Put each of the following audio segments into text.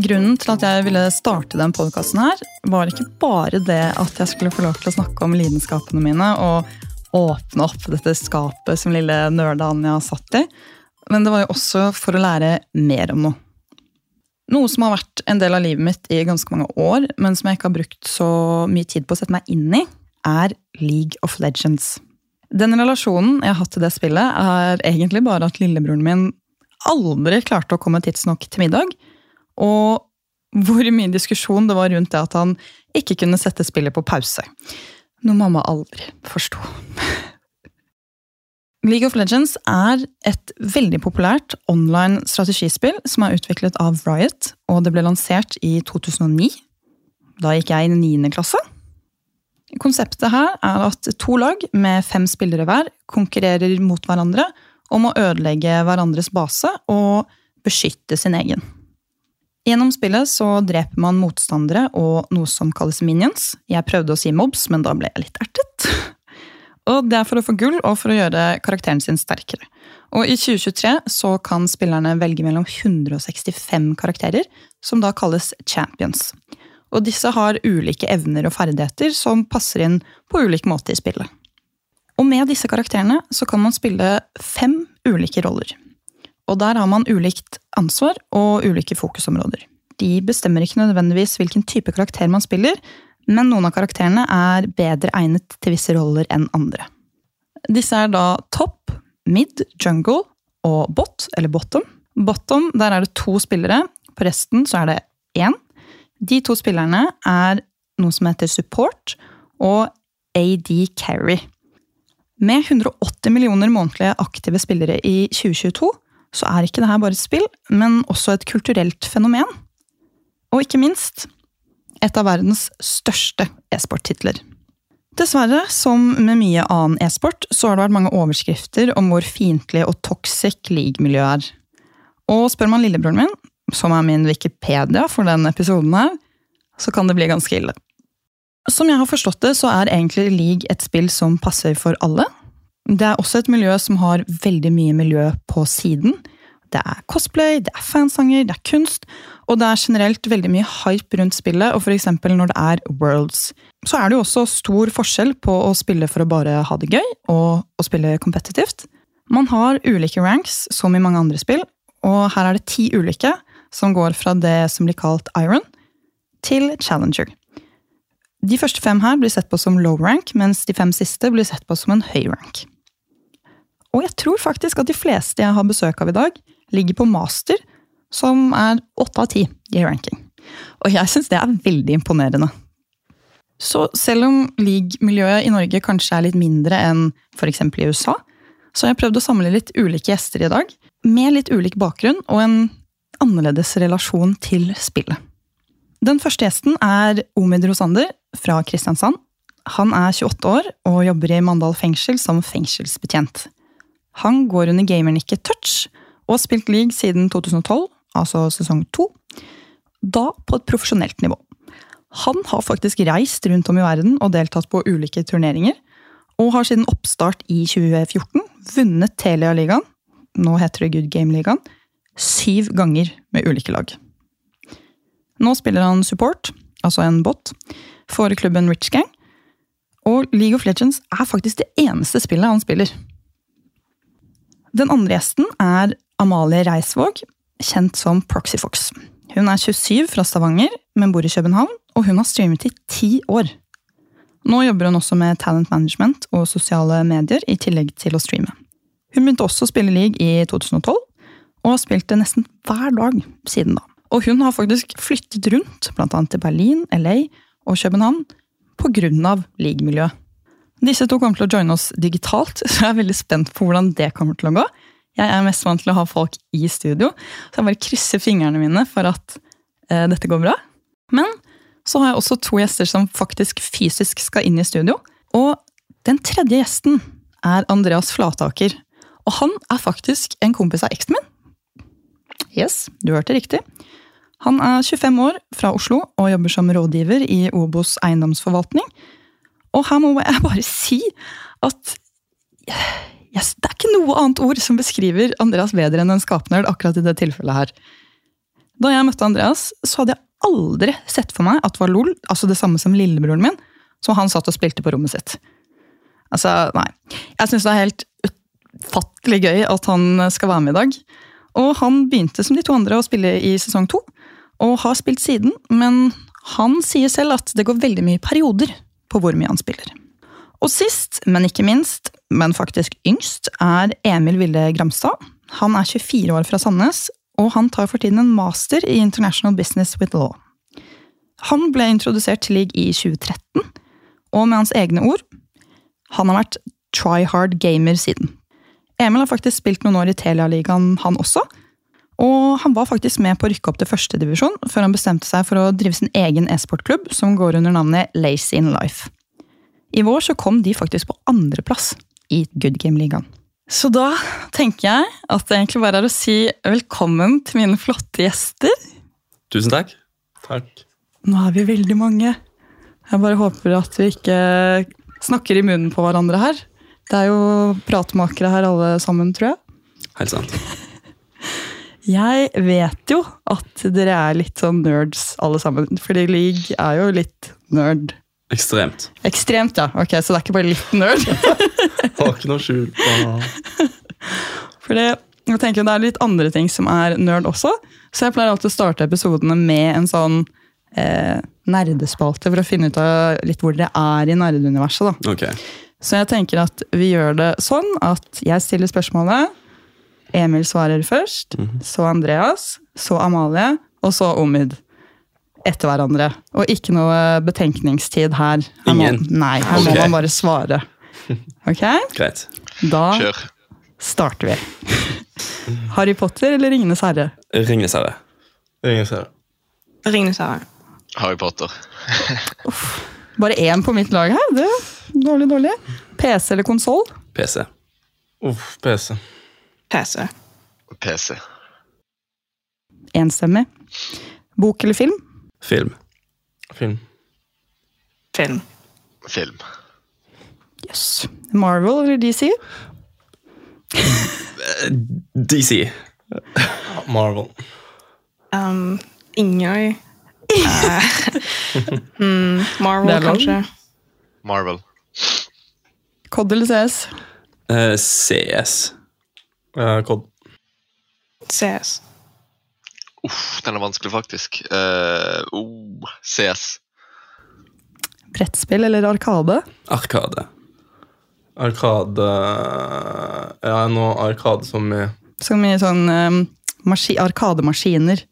Grunnen til at jeg ville starte den podkasten her, var ikke bare det at jeg skulle få lov til å snakke om lidenskapene mine og åpne opp dette skapet som lille nerde-Anja satt i, men det var jo også for å lære mer om noe. Noe som har vært en del av livet mitt i ganske mange år, men som jeg ikke har brukt så mye tid på å sette meg inn i, er League of Legends. Den relasjonen jeg har hatt til det spillet, er egentlig bare at lillebroren min aldri klarte å komme tidsnok til middag, og hvor mye diskusjon det var rundt det at han ikke kunne sette spillet på pause. Noe mamma aldri forsto. League of Legends er et veldig populært online strategispill som er utviklet av Riot, og det ble lansert i 2009. Da gikk jeg i 9. klasse. Konseptet her er at to lag med fem spillere hver konkurrerer mot hverandre om å ødelegge hverandres base og beskytte sin egen. Gjennom spillet så dreper man motstandere og noe som kalles minions. Jeg prøvde å si mobs, men da ble jeg litt ertet. Og det er for å få gull og for å gjøre karakteren sin sterkere. Og i 2023 så kan spillerne velge mellom 165 karakterer, som da kalles champions. Og disse har ulike evner og ferdigheter som passer inn på ulik måte i spillet. Og med disse karakterene så kan man spille fem ulike roller. Og der har man ulikt ansvar og ulike fokusområder. De bestemmer ikke nødvendigvis hvilken type karakter man spiller, men noen av karakterene er bedre egnet til visse roller enn andre. Disse er da topp, mid, jungle og bot, eller bottom. Bottom, der er det to spillere. På resten så er det én. De to spillerne er noe som heter support og AD carry. Med 180 millioner månedlige aktive spillere i 2022 så er ikke dette bare et spill, men også et kulturelt fenomen. Og ikke minst et av verdens største e-sporttitler. Dessverre, som med mye annen e-sport, så har det vært mange overskrifter om hvor fiendtlig og toxic league-miljøet er. Og spør man lillebroren min, som er min Wikipedia for denne episoden her, så kan det bli ganske ille. Som jeg har forstått det, så er egentlig league et spill som passer for alle. Det er også et miljø som har veldig mye miljø på siden. Det er cosplay, det er fansanger, det er kunst, og det er generelt veldig mye hype rundt spillet, og f.eks. når det er Worlds. Så er det jo også stor forskjell på å spille for å bare ha det gøy, og å spille kompetitivt. Man har ulike ranks, som i mange andre spill, og her er det ti ulike, som går fra det som blir kalt Iron, til Challenger. De første fem her blir sett på som low rank, mens de fem siste blir sett på som en høy rank. Og jeg tror faktisk at de fleste jeg har besøk av i dag, ligger på master, som er åtte av ti i ranking. Og jeg syns det er veldig imponerende. Så selv om league-miljøet i Norge kanskje er litt mindre enn f.eks. i USA, så har jeg prøvd å samle litt ulike gjester i dag, med litt ulik bakgrunn og en annerledes relasjon til spillet. Den første gjesten er Omid Rosander fra Kristiansand. Han er 28 år og jobber i Mandal fengsel som fengselsbetjent. Han går under gamernikket Touch og har spilt league siden 2012, altså sesong to. Da på et profesjonelt nivå. Han har faktisk reist rundt om i verden og deltatt på ulike turneringer. Og har siden oppstart i 2014 vunnet Telia-ligaen, nå heter det Good Game-ligaen, syv ganger med ulike lag. Nå spiller han support, altså en bot, for klubben Rich Gang. Og League of Legends er faktisk det eneste spillet han spiller. Den andre gjesten er Amalie Reisvåg, kjent som Proxyfox. Hun er 27 fra Stavanger, men bor i København, og hun har streamet i ti år. Nå jobber hun også med talent management og sosiale medier, i tillegg til å streame. Hun begynte også å spille league i 2012, og har spilt det nesten hver dag siden da. Og hun har faktisk flyttet rundt, annet til Berlin, LA og København, av league-miljøet. Disse to kommer til å joine oss digitalt, så jeg er veldig spent på hvordan det kommer til å gå. Jeg er mest vant til å ha folk i studio, så jeg bare krysser fingrene mine for at eh, dette går bra. Men så har jeg også to gjester som faktisk fysisk skal inn i studio. Og den tredje gjesten er Andreas Flataker. Og han er faktisk en kompis av eksen min. Yes, du hørte riktig. Han er 25 år, fra Oslo, og jobber som rådgiver i Obos eiendomsforvaltning. Og her må jeg bare si at yes, det er ikke noe annet ord som beskriver Andreas bedre enn en skapnerd akkurat i det tilfellet her. Da jeg møtte Andreas, så hadde jeg aldri sett for meg at det var LOL, altså det samme som lillebroren min, som han satt og spilte på rommet sitt. Altså, nei. Jeg syns det er helt ufattelig gøy at han skal være med i dag. Og han begynte som de to andre å spille i sesong to, og har spilt siden, men han sier selv at det går veldig mye perioder på hvor mye han spiller. Og sist, men ikke minst, men faktisk yngst, er Emil Ville Gramstad. Han er 24 år fra Sandnes, og han tar for tiden en master i International Business with Law. Han ble introdusert til league i 2013, og med hans egne ord han har vært try hard gamer siden. Emil har faktisk spilt noen år i Telia-ligaen, han også. Og han var faktisk med på å rykke opp til førstedivisjon, før han bestemte seg for å drive sin egen e-sportklubb, som går under navnet Lazy in Life. I vår så kom de faktisk på andreplass i Good Game-ligaen. Så da tenker jeg at det egentlig bare er å si velkommen til mine flotte gjester. Tusen takk. Takk. Nå er vi veldig mange. Jeg bare håper at vi ikke snakker i munnen på hverandre her. Det er jo pratmakere her alle sammen, tror jeg. Helt sant. Jeg vet jo at dere er litt sånn nerds alle sammen, fordi League er jo litt nerd. Ekstremt. Ekstremt, ja. Ok, Så det er ikke bare litt nerd? Har ikke noe skjul på Fordi jeg tenker Det er litt andre ting som er nerd også, så jeg pleier alltid å starte episodene med en sånn eh, nerdespalte for å finne ut av litt hvor dere er i nerdeuniverset. da. Ok. Så jeg tenker at vi gjør det sånn at jeg stiller spørsmålet, Emil svarer først, så Andreas, så Amalie, og så Omid. Etter hverandre. Og ikke noe betenkningstid her. her må, Ingen? nei, her må man bare svare. Ok? Greit. Da Kjør. starter vi. Harry Potter eller Ringenes herre? Ringenes herre. Ringenes herre. det. Ringenes herre. Harry Potter. Uff. Bare én på mitt lag her. Det er dårlig, dårlig. PC eller konsoll? PC. Uff, PC. PC. PC. Enstemmig. Bok eller film? Film. Film. Film. Film. Yes. Marvel eller DC? DC. Marvel. Um, Ingøy. Eh, mm, Marvel, kanskje. Marvel. Cod eller CS? Uh, CS. Eh, Cod. CS. Uff, den er vanskelig, faktisk. Uh, oh, CS. Brettspill eller Arkade? Arkade. Arkade Ja, nå Arkade som i Så mye sånn um, maski arkademaskiner.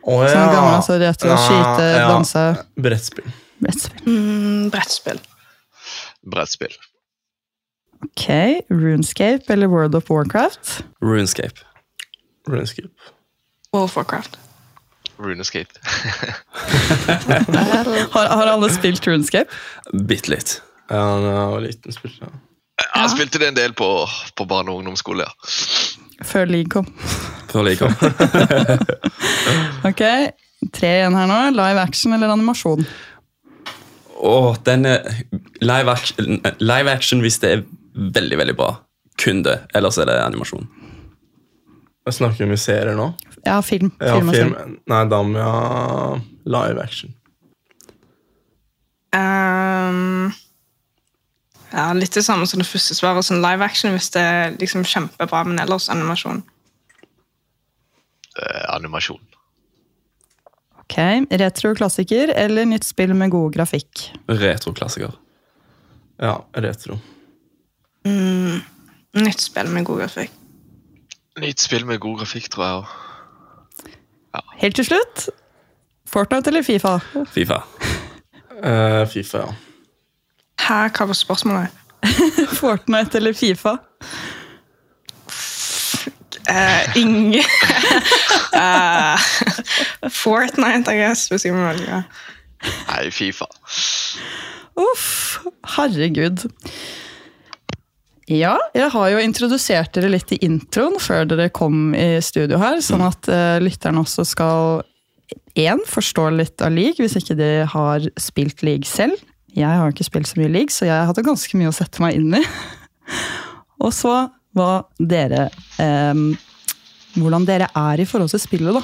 Å Sånn gamle altså, retro, skyte, danse. Brettspill. Brettspill. Mm, brettspill. Brettspill. Ok, Runescape eller World of Warcraft? Runescape. Runescape. World of Warcraft. Runescape. Har, har alle spilt Runescape? Bitte litt. Ja, da jeg var liten, spilte jeg. Jeg spilte det en del på, på barne- og ungdomsskole, ja. Før League kom. Før League kom. Ok, tre igjen her nå. Live action eller animasjon? Åh, den er live action, live action hvis det er veldig, veldig bra. Kun det. Ellers er det animasjon. Jeg snakker om serier nå. Ja, film. Ja, film, film. film. Nei, da må jeg ha live action. Um, ja, litt det samme som det første svaret. Sånn live action hvis det er liksom kjempebra, men ellers animasjon. Eh, animasjon. Ok, Retro-klassiker eller nytt spill med god grafikk? Retroklassiker. Ja, retro. Mm, nytt spill med god grafikk. Nytt spill med god grafikk, tror jeg òg. Helt til slutt, Fortnite eller Fifa? Fifa. Uh, Fifa, ja. Hæ, hva var spørsmålet? Fortnite eller Fifa? Uh, ingen uh, Fortnite, I guess, hvis jeg må velge. Nei, Fifa. Uff, herregud. Ja, jeg har jo introdusert dere litt i introen før dere kom i studio her, sånn at uh, lytterne også skal én, forstå litt av league, hvis ikke de har spilt league selv. Jeg har ikke spilt så mye league, så jeg hadde ganske mye å sette meg inn i. Og så hva dere eh, Hvordan dere er i forhold til spillet, da.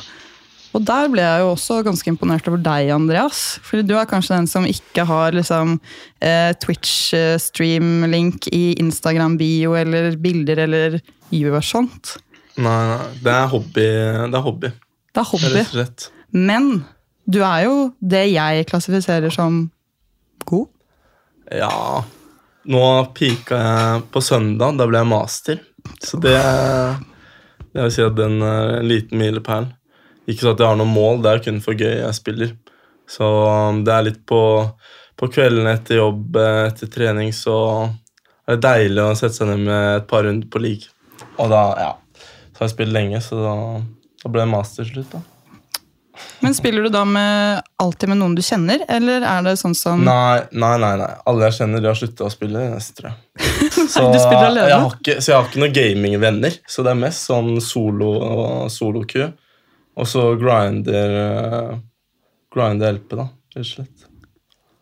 Og der ble jeg jo også ganske imponert over deg, Andreas. For du er kanskje den som ikke har liksom, eh, Twitch-stream-link i Instagram-bio eller bilder eller gjør sånt. Nei, nei, det er hobby. Det er hobby, Det er hobby. rett og slett. Men du er jo det jeg klassifiserer som god. Ja Nå pika jeg på søndag. Da ble jeg master. Så det Det vil si at den er en liten milepæl. Ikke så at jeg har noe mål, det er kun for gøy jeg spiller. Så um, det er litt på, på kveldene etter jobb, eh, etter trening, så er det deilig å sette seg ned med et par runder på league. Og da, ja Så har jeg spilt lenge, så da, da ble det master slutt, da. Men spiller du da med, alltid med noen du kjenner, eller er det sånn som Nei, nei, nei. nei. Alle jeg kjenner, de har slutta å spille. Neste, tror jeg. Så, du spiller alene? Jeg har ikke, så jeg har ikke noen gamingvenner. Så det er mest sånn solo og solo-ku. Og så grinder uh, Grinder LP, da. Rett og slett.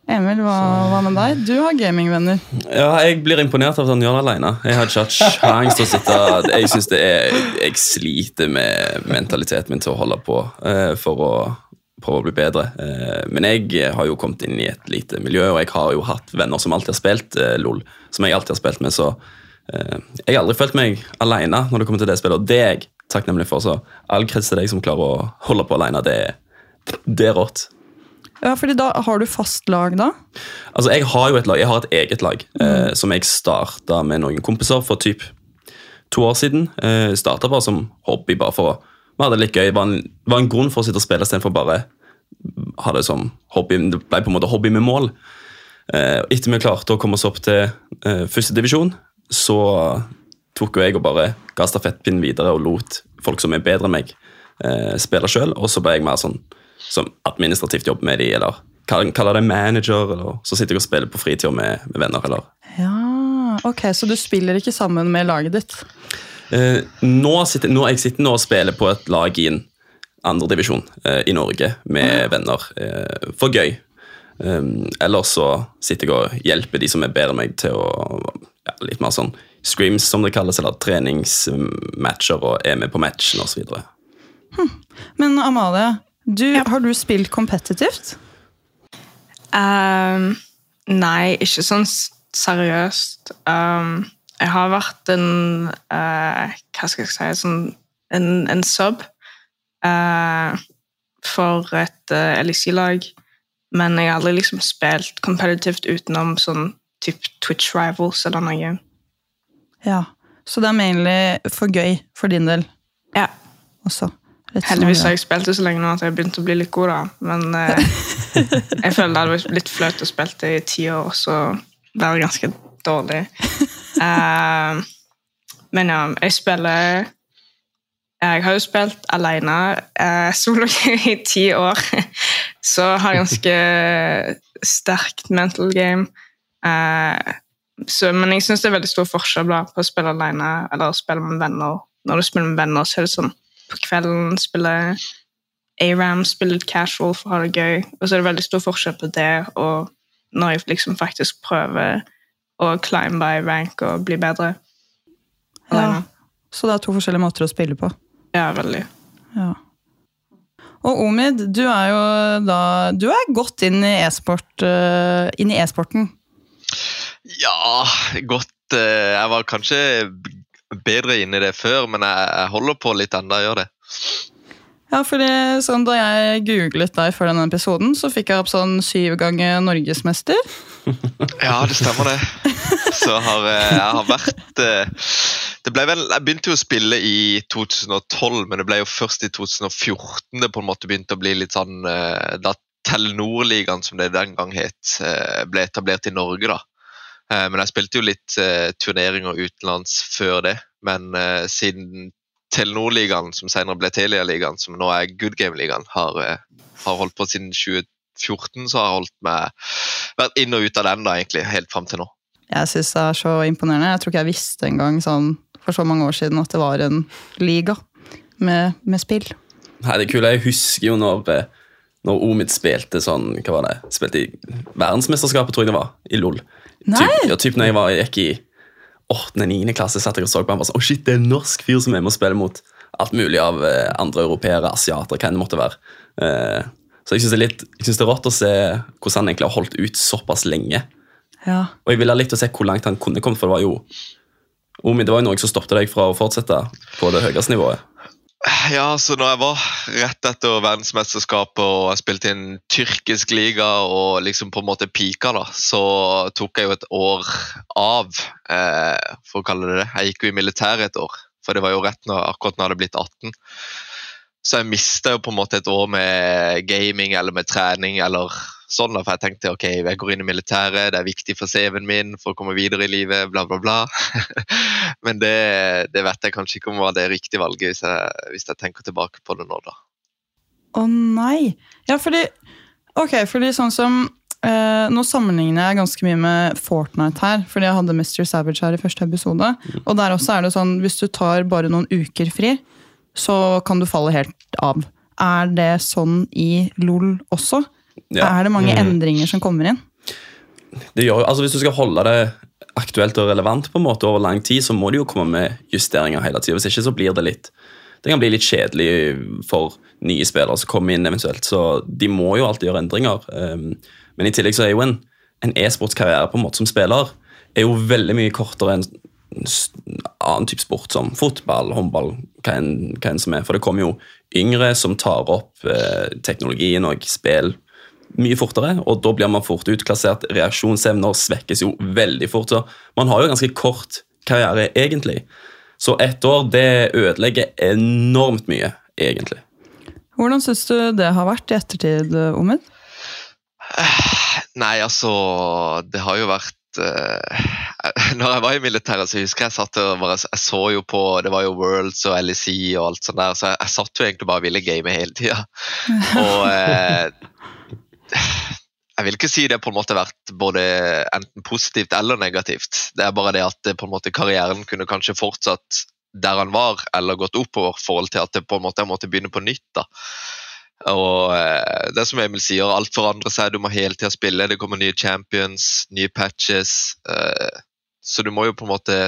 Emil, hva, hva med deg? Du har gamingvenner. Ja, jeg blir imponert av at han gjør det alene. Jeg har ikke hatt sjans til å sitte Jeg synes det er Jeg sliter med mentaliteten min til å holde på uh, for å prøve å bli bedre. Uh, men jeg har jo kommet inn i et lite miljø, og jeg har jo hatt venner som alltid har spilt uh, LOL. Som jeg alltid har spilt med, så eh, jeg har aldri følt meg alene når det kommer til det spillet, og det er jeg takknemlig for. Så all kreds til deg som klarer å holde på alene. Det, det er rått. Ja, fordi da Har du fast lag da? Altså, Jeg har jo et lag, jeg har et eget lag eh, som jeg starta med noen kompiser for typ to år siden. Eh, starta bare som hobby, bare for å Vi hadde det litt gøy. Det var en, var en grunn for å sitte og spille istedenfor bare ha det som hobby. Det ble på en måte hobby med mål. Eh, etter vi klarte å komme oss opp til eh, første divisjon, så tok jo jeg og bare ga stafettpinnen videre og lot folk som er bedre enn meg, eh, spille sjøl. Og så ble jeg mer sånn som administrativt jobb med de, eller kaller kall det manager, eller så sitter jeg og spiller på fritida med, med venner, eller Ja, ok, Så du spiller ikke sammen med laget ditt? Eh, nå, sitter, nå Jeg sitter nå og spiller på et lag i en andredivisjon eh, i Norge med venner eh, for gøy. Um, ellers så sitter jeg og hjelper de som er bedre enn meg, til å ja, litt mer sånn screams, som det kalles, eller treningsmatcher, og er med på matchen osv. Men Amalie, du, har du spilt kompetitivt? Um, nei, ikke sånn seriøst. Um, jeg har vært en uh, Hva skal jeg si sånn, En, en sub uh, for et uh, LEC-lag. Men jeg har aldri liksom spilt competitivt utenom sånn typ Twitch Rivals eller noe. Ja. Så det er mainly for gøy for din del Ja, også? Litt Heldigvis har jeg spilt det så lenge nå at jeg har begynt å bli litt god, da. Men eh, jeg føler det hadde vært litt flaut å spille det i ti år, og så være ganske dårlig. Eh, men ja, jeg spiller Jeg har jo spilt alene uh, solo i ti år, så har jeg ganske sterkt mental game. Eh, så, men jeg syns det er veldig stor forskjell da, på å spille alene eller å spille med venner. Når du spiller med venner, så er det sånn på kvelden spille ARAM, spille litt casual for å ha det gøy. Og så er det veldig stor forskjell på det og når jeg liksom faktisk prøver å climbe i rank og bli bedre. Ja. Så det er to forskjellige måter å spille på. Ja, veldig. Ja. Og Omid, du er jo da Du er godt inn i e-sport Uh, inn i e-sporten. Ja, godt eh, Jeg var kanskje bedre inne i det før, men jeg, holder på litt ennå, jeg gjør det. Ja, fordi sånn Da jeg googlet deg før denne episoden, så fikk jeg opp sånn syv ganger norgesmester. Ja, det stemmer det. Så har eh, jeg har vært eh, det ble vel, Jeg begynte jo å spille i 2012, men det ble jo først i 2014 det på en måte begynte å bli litt sånn Da Telenor-ligaen, som det den gang het, ble etablert i Norge. da. Eh, Men jeg spilte jo litt eh, turneringer utenlands før det. Men eh, siden Telenor-ligaen, som senere ble Telia-ligaen, som nå er Good Game-ligaen, har, har holdt på siden 2014, så har jeg holdt meg, vært inn og ut av den da, egentlig, helt fram til nå. Jeg syns det er så imponerende. Jeg tror ikke jeg visste engang sånn, for så mange år siden at det var en liga med, med spill. Nei, det kule, Jeg husker jo når, når Omid spilte sånn Hva var det? Spilte i verdensmesterskapet, tror jeg det var, i LOL. Typ, ja, typ når jeg var, jeg gikk i 8.-9. klasse, satt jeg og så på han og sa oh shit, det er en norsk fyr som med og spiller mot alt mulig av eh, andre europeere, asiater, hva enn det måtte være. Eh, så jeg syns det, jeg det er rått å se hvordan han egentlig har holdt ut såpass lenge. Ja. Og jeg ville likt å se hvor langt han kunne kommet, for det var jo Omi, det var jo noe som stoppet deg fra å fortsette på det høyeste nivået. Ja, så når jeg var rett etter verdensmesterskapet og jeg spilte i en tyrkisk liga og liksom på en måte pika, da, så tok jeg jo et år av, eh, for å kalle det det. Jeg gikk jo i militæret et år, for det var jo rett når, akkurat når jeg hadde blitt 18. Så jeg mista jo på en måte et år med gaming eller med trening eller sånn, da, for jeg tenkte ok, jeg går inn i militæret, det er viktig for CV-en min for å komme videre i livet, bla, bla, bla. Men det, det vet jeg kanskje ikke om var det riktige valget, hvis jeg, hvis jeg tenker tilbake på det nå, da. Å nei. Ja, fordi Ok, fordi sånn som eh, Nå sammenligner jeg ganske mye med Fortnite her, fordi jeg hadde Mr. Savage her i første episode. Og der også er det sånn, hvis du tar bare noen uker fri, så kan du falle helt av. Er det sånn i LOL også? Ja. Er det mange endringer som kommer inn? Det gjør altså Hvis du skal holde det aktuelt og relevant på en måte over lang tid, så må det jo komme med justeringer hele tida. Hvis ikke så blir det litt det kan bli litt kjedelig for nye spillere som kommer inn eventuelt. Så de må jo alltid gjøre endringer. Um, Men i tillegg så er jo en, en e-sportskarriere på en måte som spiller er jo veldig mye kortere enn annen type sport som fotball, håndball, hva enn, hva enn som er. For det kommer jo yngre som tar opp eh, teknologien og spill mye fortere, og da blir man fort utklassert. Reaksjonsevner svekkes jo veldig fort. Så man har jo ganske kort karriere, egentlig. Så ett år det ødelegger enormt mye, egentlig. Hvordan syns du det har vært i ettertid, Omid? Nei, altså Det har jo vært eh, Når jeg var i militæret, så husker jeg satt og bare Jeg så jo på Det var jo Worlds og LEC og alt sånt der, så jeg, jeg satt jo egentlig bare og ville game hele tida. Og eh, jeg vil ikke si det på en måte har vært både enten positivt eller negativt. Det er bare det at det på en måte karrieren kunne kanskje fortsatt der han var, eller gått oppover, forhold til at det på en måte jeg måtte begynne på nytt. da. Og eh, det som Emil sier, alt forandrer seg. Du må hele tida spille. Det kommer nye champions, nye patches. eh, så du må jo på en måte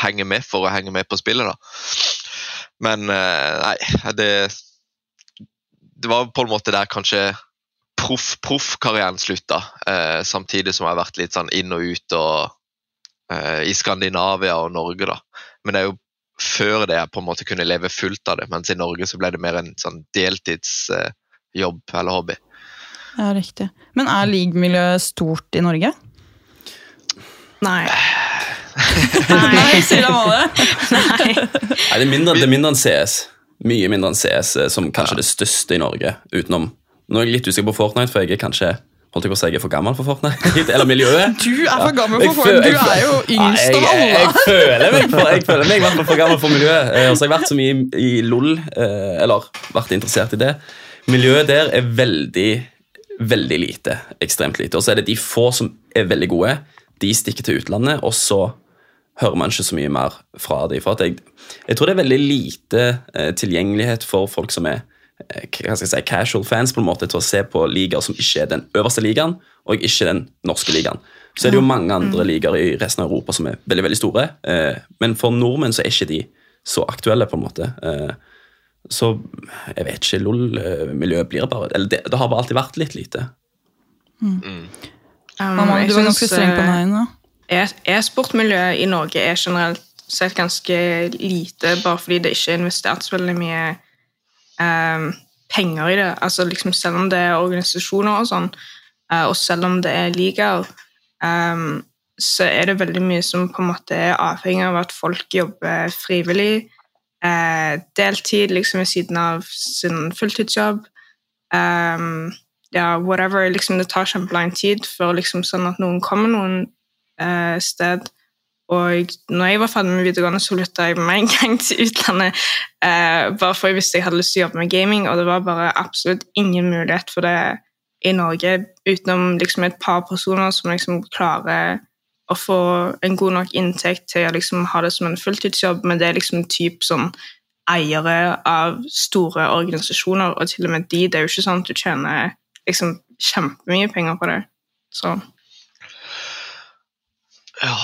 henge med for å henge med på spillet, da. Men eh, nei, det Det var på en måte der kanskje proff-proff-karrieren slutta. Eh, samtidig som jeg har vært litt sånn inn og ut og eh, i Skandinavia og Norge, da. Men det er jo før det jeg på en måte kunne leve fullt av det, mens i Norge så ble det mer en sånn deltidsjobb eh, eller hobby. Ja, riktig. Men er league-miljøet stort i Norge? Nei. Nei, sier Amalie. Nei. Nei, det, er mindre, det er mindre enn CS. Mye mindre enn CS, eh, som kanskje det største i Norge. utenom. Nå er jeg litt usikker på Fortnite, for jeg er kanskje holdt jeg på å si jeg er for gammel for Fortnite. Eller miljøet. Du er for gammel for Fortnite. Du er jo yngst av alle. jeg føler meg for, jeg føler meg for gammel for miljøet. Eh, Og så har jeg vært så mye i, i LOL, eh, eller vært interessert i det. Miljøet der er veldig, veldig lite. Ekstremt lite. Og så er det de få som er veldig gode. De stikker til utlandet, og så hører man ikke så mye mer fra dem. For jeg, jeg tror det er veldig lite eh, tilgjengelighet for folk som er hva skal jeg si, casual fans på en måte til å se på ligaer som ikke er den øverste ligaen, og ikke den norske ligaen. Så er det jo mange andre ligaer i resten av Europa som er veldig veldig store, eh, men for nordmenn så er ikke de så aktuelle, på en måte. Eh, så jeg vet ikke, LOL-miljøet blir bare Eller det, det har bare alltid vært litt lite. Um, Mamma, du var ganske streng på eh, nei nå. E-sportmiljøet i Norge er generelt sett ganske lite, bare fordi det ikke er investert så veldig mye ehm, penger i det. Altså liksom Selv om det er organisasjoner og sånn, eh, og selv om det er ligaer, ehm, så er det veldig mye som på en måte er avhengig av at folk jobber frivillig, eh, deltid liksom ved siden av sin fulltidsjobb. Ehm, ja, whatever, liksom Det tar kjempelang tid før liksom sånn at noen kommer noen eh, sted. Og når jeg var ferdig med videregående, så flytta jeg med en gang til utlandet. eh, bare for jeg visste jeg hadde lyst til å jobbe med gaming, og det var bare absolutt ingen mulighet for det i Norge, utenom liksom et par personer som liksom klarer å få en god nok inntekt til å liksom ha det som en fulltidsjobb, men det er liksom typ sånn eiere av store organisasjoner, og til og med de, det er jo ikke sånn at du tjener liksom kjempemye penger på det. Så Ja,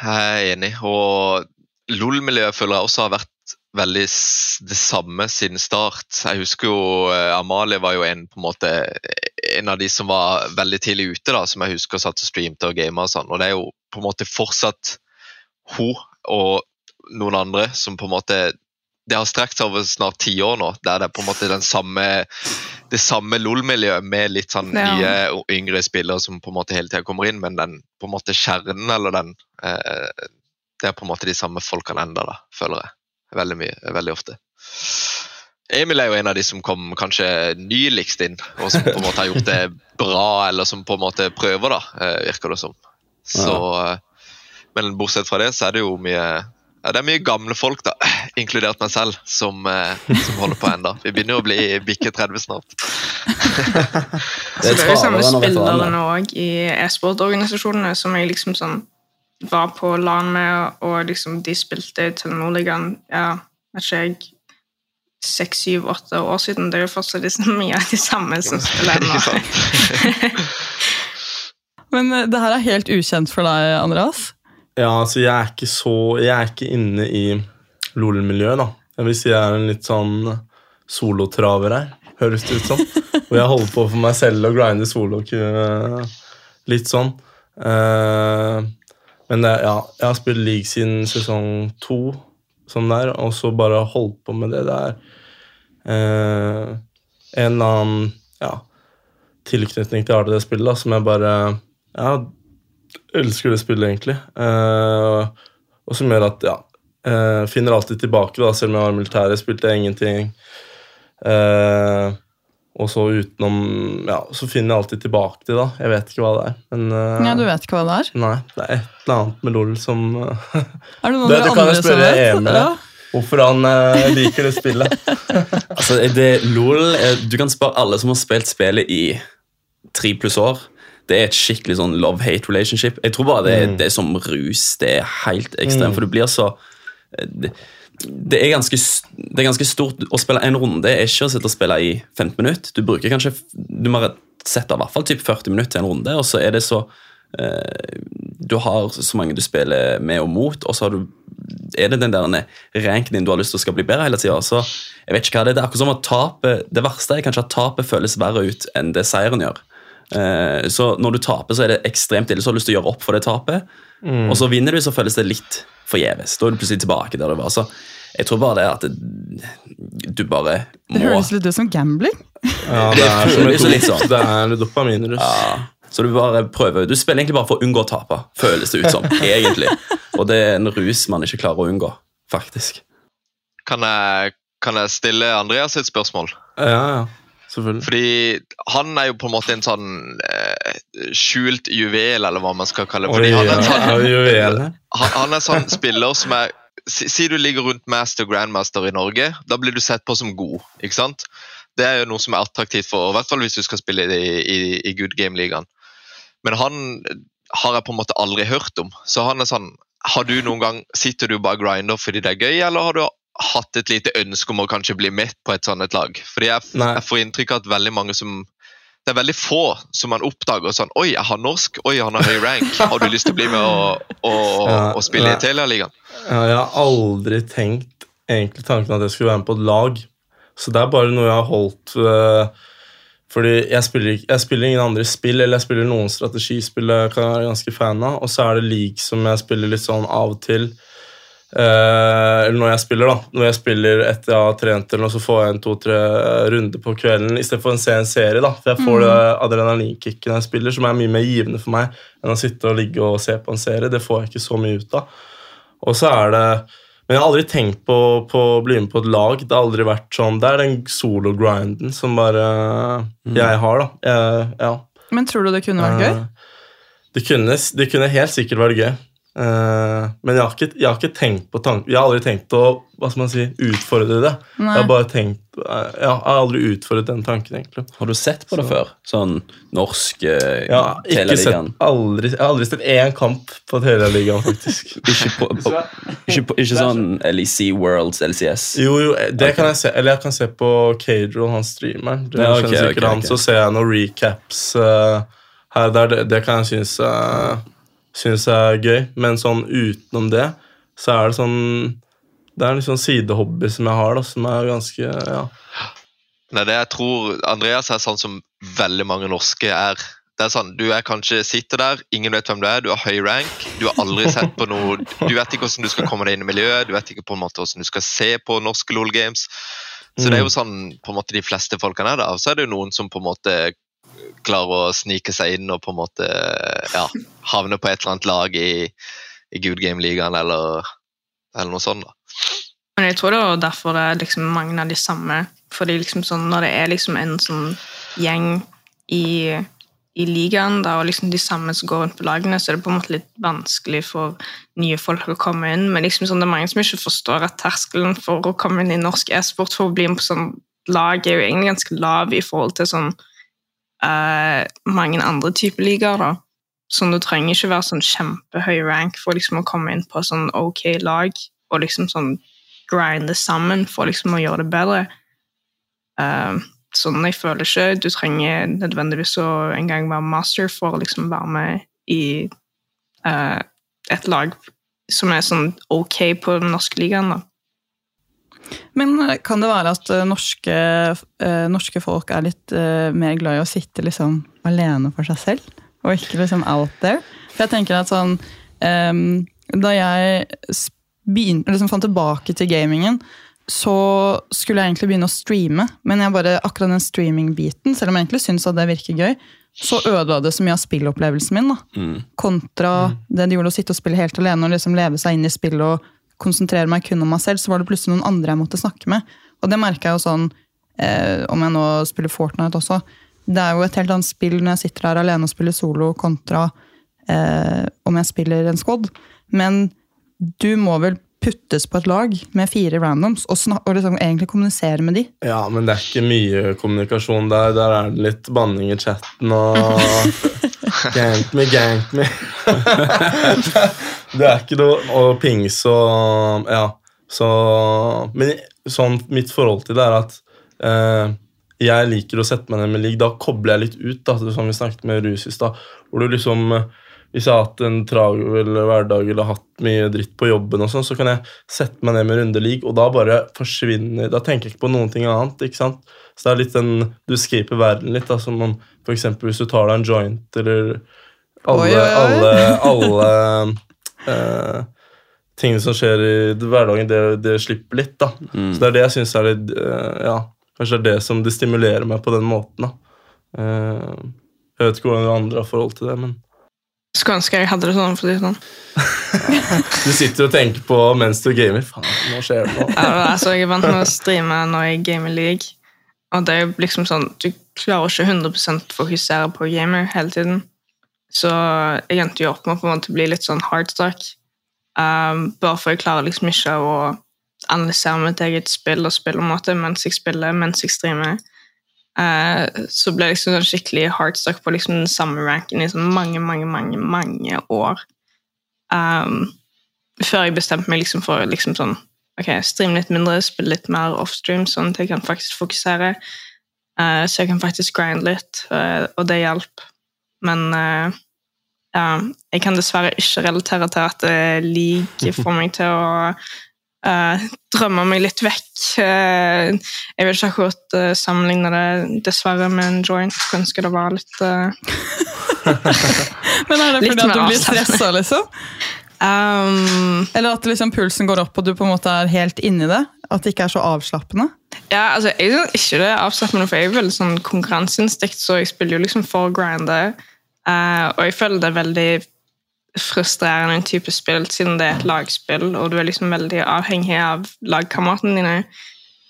jeg er enig. Og LOL-miljøet føler jeg også har vært veldig det samme siden start. Jeg husker jo eh, Amalie var jo en en måte en av de som var veldig tidlig ute, da, som jeg husker satt og streamte og gama og sånn. Og det er jo på en måte fortsatt hun og noen andre som på en måte Det har strekt seg over snart ti år nå, der det er på en måte den samme det samme LOL-miljøet med litt sånn Ja. nye og yngre spillere som på en måte hele tida kommer inn, men den på en måte kjernen eller den eh, Det er på en måte de samme folkene enda, da, føler jeg. Veldig mye, veldig ofte. Emil er jo en av de som kom kanskje nyligst inn, og som på en måte har gjort det bra, eller som på en måte prøver, da, eh, virker det som. Så, ja. Men bortsett fra det, så er det jo mye ja, det er mye gamle folk, da, inkludert meg selv, som, eh, som holder på ennå. Vi begynner å bli bikke 30 snart. Det er jo samme spillerne òg i e-sportorganisasjonene som jeg liksom sånn var på LAN med, og liksom de spilte Telenor-ligaen ja, vet ikke jeg, seks, syv, åtte år siden. Det er jo fortsatt liksom mye av de samme som spiller nå. ennå. Men eh, det her er helt ukjent for deg, Andreas. Ja, altså jeg er ikke så Jeg er ikke inne i LOL-miljøet, da. Jeg vil si jeg er en litt sånn solotraver her, høres det ut som. Og jeg holder på for meg selv og grinder solo litt sånn. Eh, men det, ja, jeg har spilt league siden sesong to, sånn der, og så bare holdt på med det der. Eh, en eller annen ja, tilknytning til Arte det spillet da, som jeg bare ja, elsker det spillet, egentlig. Eh, og som gjør at ja, eh, finner alltid tilbake, da, selv om jeg var i militæret, spilte jeg ingenting. Uh, og så utenom Ja, så finner jeg alltid tilbake til det, da. Jeg vet ikke hva det er. Men uh, Ja, Du vet ikke hva det er? nei, det er et eller annet med LOL som uh, Er det noen Det- det kan jeg spørre vet? Emil, Ja. Hvorfor han uh, liker det spillet. Altså, det LOL er, Du kan spørre alle som har spilt spillet i tre pluss år. Det er et skikkelig sånn love-hate relationship. Jeg tror bare det, er- det er som rus. Det er helt ekstremt, for du blir så det, det, er ganske, det er ganske stort Å spille en runde er ikke å sitte og spille i 15 minutter. Du bruker kanskje Du må sette av hvert fall typ 40 minutter til en runde, og så er det så eh, Du har så mange du spiller med og mot, og så du er det den der ranken din du har lyst til å skal bli bedre hele tida. Jeg vet ikke hva det er. Det er akkurat som at tapet, det verste er kanskje at tapet føles verre ut enn det seieren gjør. Eh, så når du taper, så er det ekstremt ille. Så har du lyst til å gjøre opp for det tapet. Og så vinner du, så føles det litt forgjeves. Da er du plutselig tilbake der du var. Så jeg tror bare det er at det, du bare må Det høres litt ut som gambling. Ja, Det det er som føles litt sånn. Det er dopaminrus. ja, Så du bare prøver. Du spiller egentlig bare for å unngå å tape, føles det ut som. egentlig. Og det er en rus man ikke klarer å unngå, faktisk. Kan jeg, kan jeg stille Andreas et spørsmål? Ja, ja. Fordi han er jo på en måte en sånn eh, skjult juvel, eller hva man skal kalle det. Oi, han er sånn, ja, juvel han, han er sånn spiller som er Si, si du ligger rundt master grandmaster i Norge, da blir du sett på som god. ikke sant? Det er jo noe som er attraktivt for, i hvert fall hvis du skal spille i, i, i Good Game-ligaen. Men han har jeg på en måte aldri hørt om. Så han er sånn Har du noen gang Sitter du bare grinder fordi det er gøy, eller har du hatt et lite ønske om å kanskje bli med på et sånt et lag? Fordi jeg, jeg får inntrykk av at veldig mange som det er veldig få som man oppdager sånn Oi, jeg har norsk. Oi, han har høy rank. Har du lyst til å bli med og, og, Ja, og spille nei. i Telialigaen? Ja, jeg har aldri tenkt egentlig tanken at jeg skulle være med på et lag. Så det er bare noe jeg har holdt øh, Fordi jeg spiller, jeg spiller ingen andre spill, eller jeg spiller noen strategispill jeg kan være ganske fan av, og så er det league som jeg spiller litt sånn av og til. Eh, eller når jeg spiller, da. Når jeg spiller etter jeg har trent, eller noe, så får jeg en to-tre runder på kvelden istedenfor å se en serie. da, For jeg får det adrenalinkicket når jeg spiller, som er mye mer givende for meg enn å sitte og ligge og se på en serie. Det får jeg ikke så mye ut av. Og så er det Men jeg har aldri tenkt på, på å bli med på et lag. Det har aldri vært sånn, det er den solo-grinden som bare jeg har, da. Jeg, ja. Men tror du det kunne vært gøy? Eh, Det kunne, det kunne helt sikkert vært gøy. Eh, men jeg har, ikke, jeg har ikke tenkt på tanken Jeg har aldri tenkt å hva skal man si, utfordre det. Nei. Jeg har bare tenkt eh, Jeg har aldri utfordret den tanken, egentlig. Har du sett på det Så- før? Sånn norsk uh, Jeg har Teleligaen? aldri, jeg har aldri sett én kamp på Teleligaen, faktisk. Ikke, på, på, ikke, på, ikke sånn LEC Worlds, LCS? Jo, jo, det kan jeg se. Eller jeg kan se på Cadrol, han streameren. Ja, okay, okay, han. Så ser jeg noen recaps uh, her og der. Det, det kan jeg synes, uh, synes er gøy. Men sånn utenom det, så er det sånn det er en liksom sidehobby som jeg har, da, som er ganske ja. Nei, det jeg tror Andreas er sånn som veldig mange norske er. Det er sånn, Du er kanskje sitter der, ingen vet hvem du er, du har høy rank, du har aldri sett på noe Du vet ikke hvordan du skal komme deg inn i miljøet, du vet ikke på en måte hvordan du skal se på norske LOL Games. Så det er jo sånn på en måte de fleste folkene er der. Og så er det jo noen som på en måte klarer å snike seg inn og på en måte ja, havne på et eller annet lag i, i Good Game-ligaen eller, eller noe sånt. da. Men jeg tror det er derfor det er liksom mange av de samme. Fordi liksom sånn, når det er liksom en sånn gjeng i, i ligaen, da, og liksom de samme som går rundt på lagene, så er det på en måte litt vanskelig for nye folk å komme inn. Men liksom sånn, det er mange som ikke forstår at terskelen for å komme inn i norsk e-sport for å bli med på sånn lag er jo egentlig ganske lav i forhold til sånn eh, mange andre typer ligaer. da. Sånn, Du trenger ikke være sånn kjempehøy rank for liksom å komme inn på sånn ok lag og liksom sånn grinde sammen for liksom å gjøre det bedre. Uh, sånn, Jeg føler ikke du trenger nødvendigvis å engang være master for å liksom være med i uh, et lag som er sånn ok på den norske ligaen. da. Men eh, kan det være at eh, norske, eh, norske folk er litt mer glad i å sitte liksom alene for seg selv, og ikke liksom out there? For jeg tenker at sånn ehm, Da jeg liksom fant tilbake til gamingen, så skulle jeg egentlig begynne å streame, men jeg bare, akkurat den streaming-biten, selv om jeg egentlig syns at det virker gøy, så ødela det så mye av spillopplevelsen min. da Mm. kontra det det gjorde å sitte og spille helt alene og liksom leve seg inn i spillet og konsentrere meg kun om meg selv, så var det plutselig noen andre jeg måtte snakke med. Og det merka jeg jo sånn, eh, om jeg nå spiller Fortnite også. Det er jo et helt annet spill når jeg sitter her alene og spiller solo, kontra eh, om jeg spiller en squad. Men du må vel puttes på et lag med fire randoms og, og liksom egentlig kommunisere med de. Ja, men det er ikke mye kommunikasjon der. Der er det litt banning i chatten og Gank me, gank me. det er ikke noe Og pings og Ja. Så Men sånn mitt forhold til det er at eh, jeg liker å sette meg ned med ligg. Da kobler jeg litt ut, da, som vi snakket med Rus i stad. Hvor du liksom Hvis jeg har hatt en travel hverdag eller hatt mye dritt på jobben, og sånn, så kan jeg sette meg ned med rundelig, og da bare forsvinner Da tenker jeg ikke på noen ting annet. ikke sant? Så det er litt den Du escaper verden litt, da, som om eksempel hvis du tar deg en joint, eller alle, Oi, oi, oi. alle, alle uh, tingene som skjer i hverdagen, det, det slipper litt, da. Mm. Så det er det jeg syns er litt uh, Ja, kanskje det er det som det stimulerer meg på den måten, da. Uh, jeg vet ikke hvordan andre har forhold til det, men Skulle ønske jeg hadde det sånn. for å si sånn. du sitter og tenker på mens du gamer. Faen, nå skjer det noe. Ja, altså, jeg er vant med å streame når jeg gamer league. Og det er jo liksom sånn, Du klarer ikke 100% fokusere på gamer hele tiden. Så jeg endte jo opp med å på en måte bli litt sånn hardstuck. Um, bare for jeg klarer liksom ikke å analysere mitt eget spill og spillemåte mens jeg spiller, mens jeg streamer. Uh, så ble jeg liksom sånn skikkelig hardstuck på liksom den samme ranken i sånn mange, mange, mange, mange år. Um, før jeg bestemte meg liksom for liksom sånn ok, streame litt mindre, spille litt mer offstream, sånn at jeg kan faktisk fokusere. Eh, så jeg kan faktisk grinde litt, eh, og det hjalp. Men eh, ja, jeg kan dessverre ikke relatere til at det liker for meg til å uh, drømme meg litt vekk. Uh, jeg vil ikke akkurat uh, sammenligne det dessverre med en joint. Ønsker det var litt uh, Men er det fordi at du blir stressa, liksom? Um, Eller at liksom pulsen går opp og du på en måte er helt inni det? At det ikke er så avslappende? Ja, altså, jeg syns ikke det er avslappende, for jeg er veldig sånn konkurranseinstinkt, så jeg spiller jo liksom for grinder. grinde. Eh, og jeg føler det er veldig frustrerende en type spill, siden det er et lagspill, og du er liksom veldig avhengig av lagkameratene dine.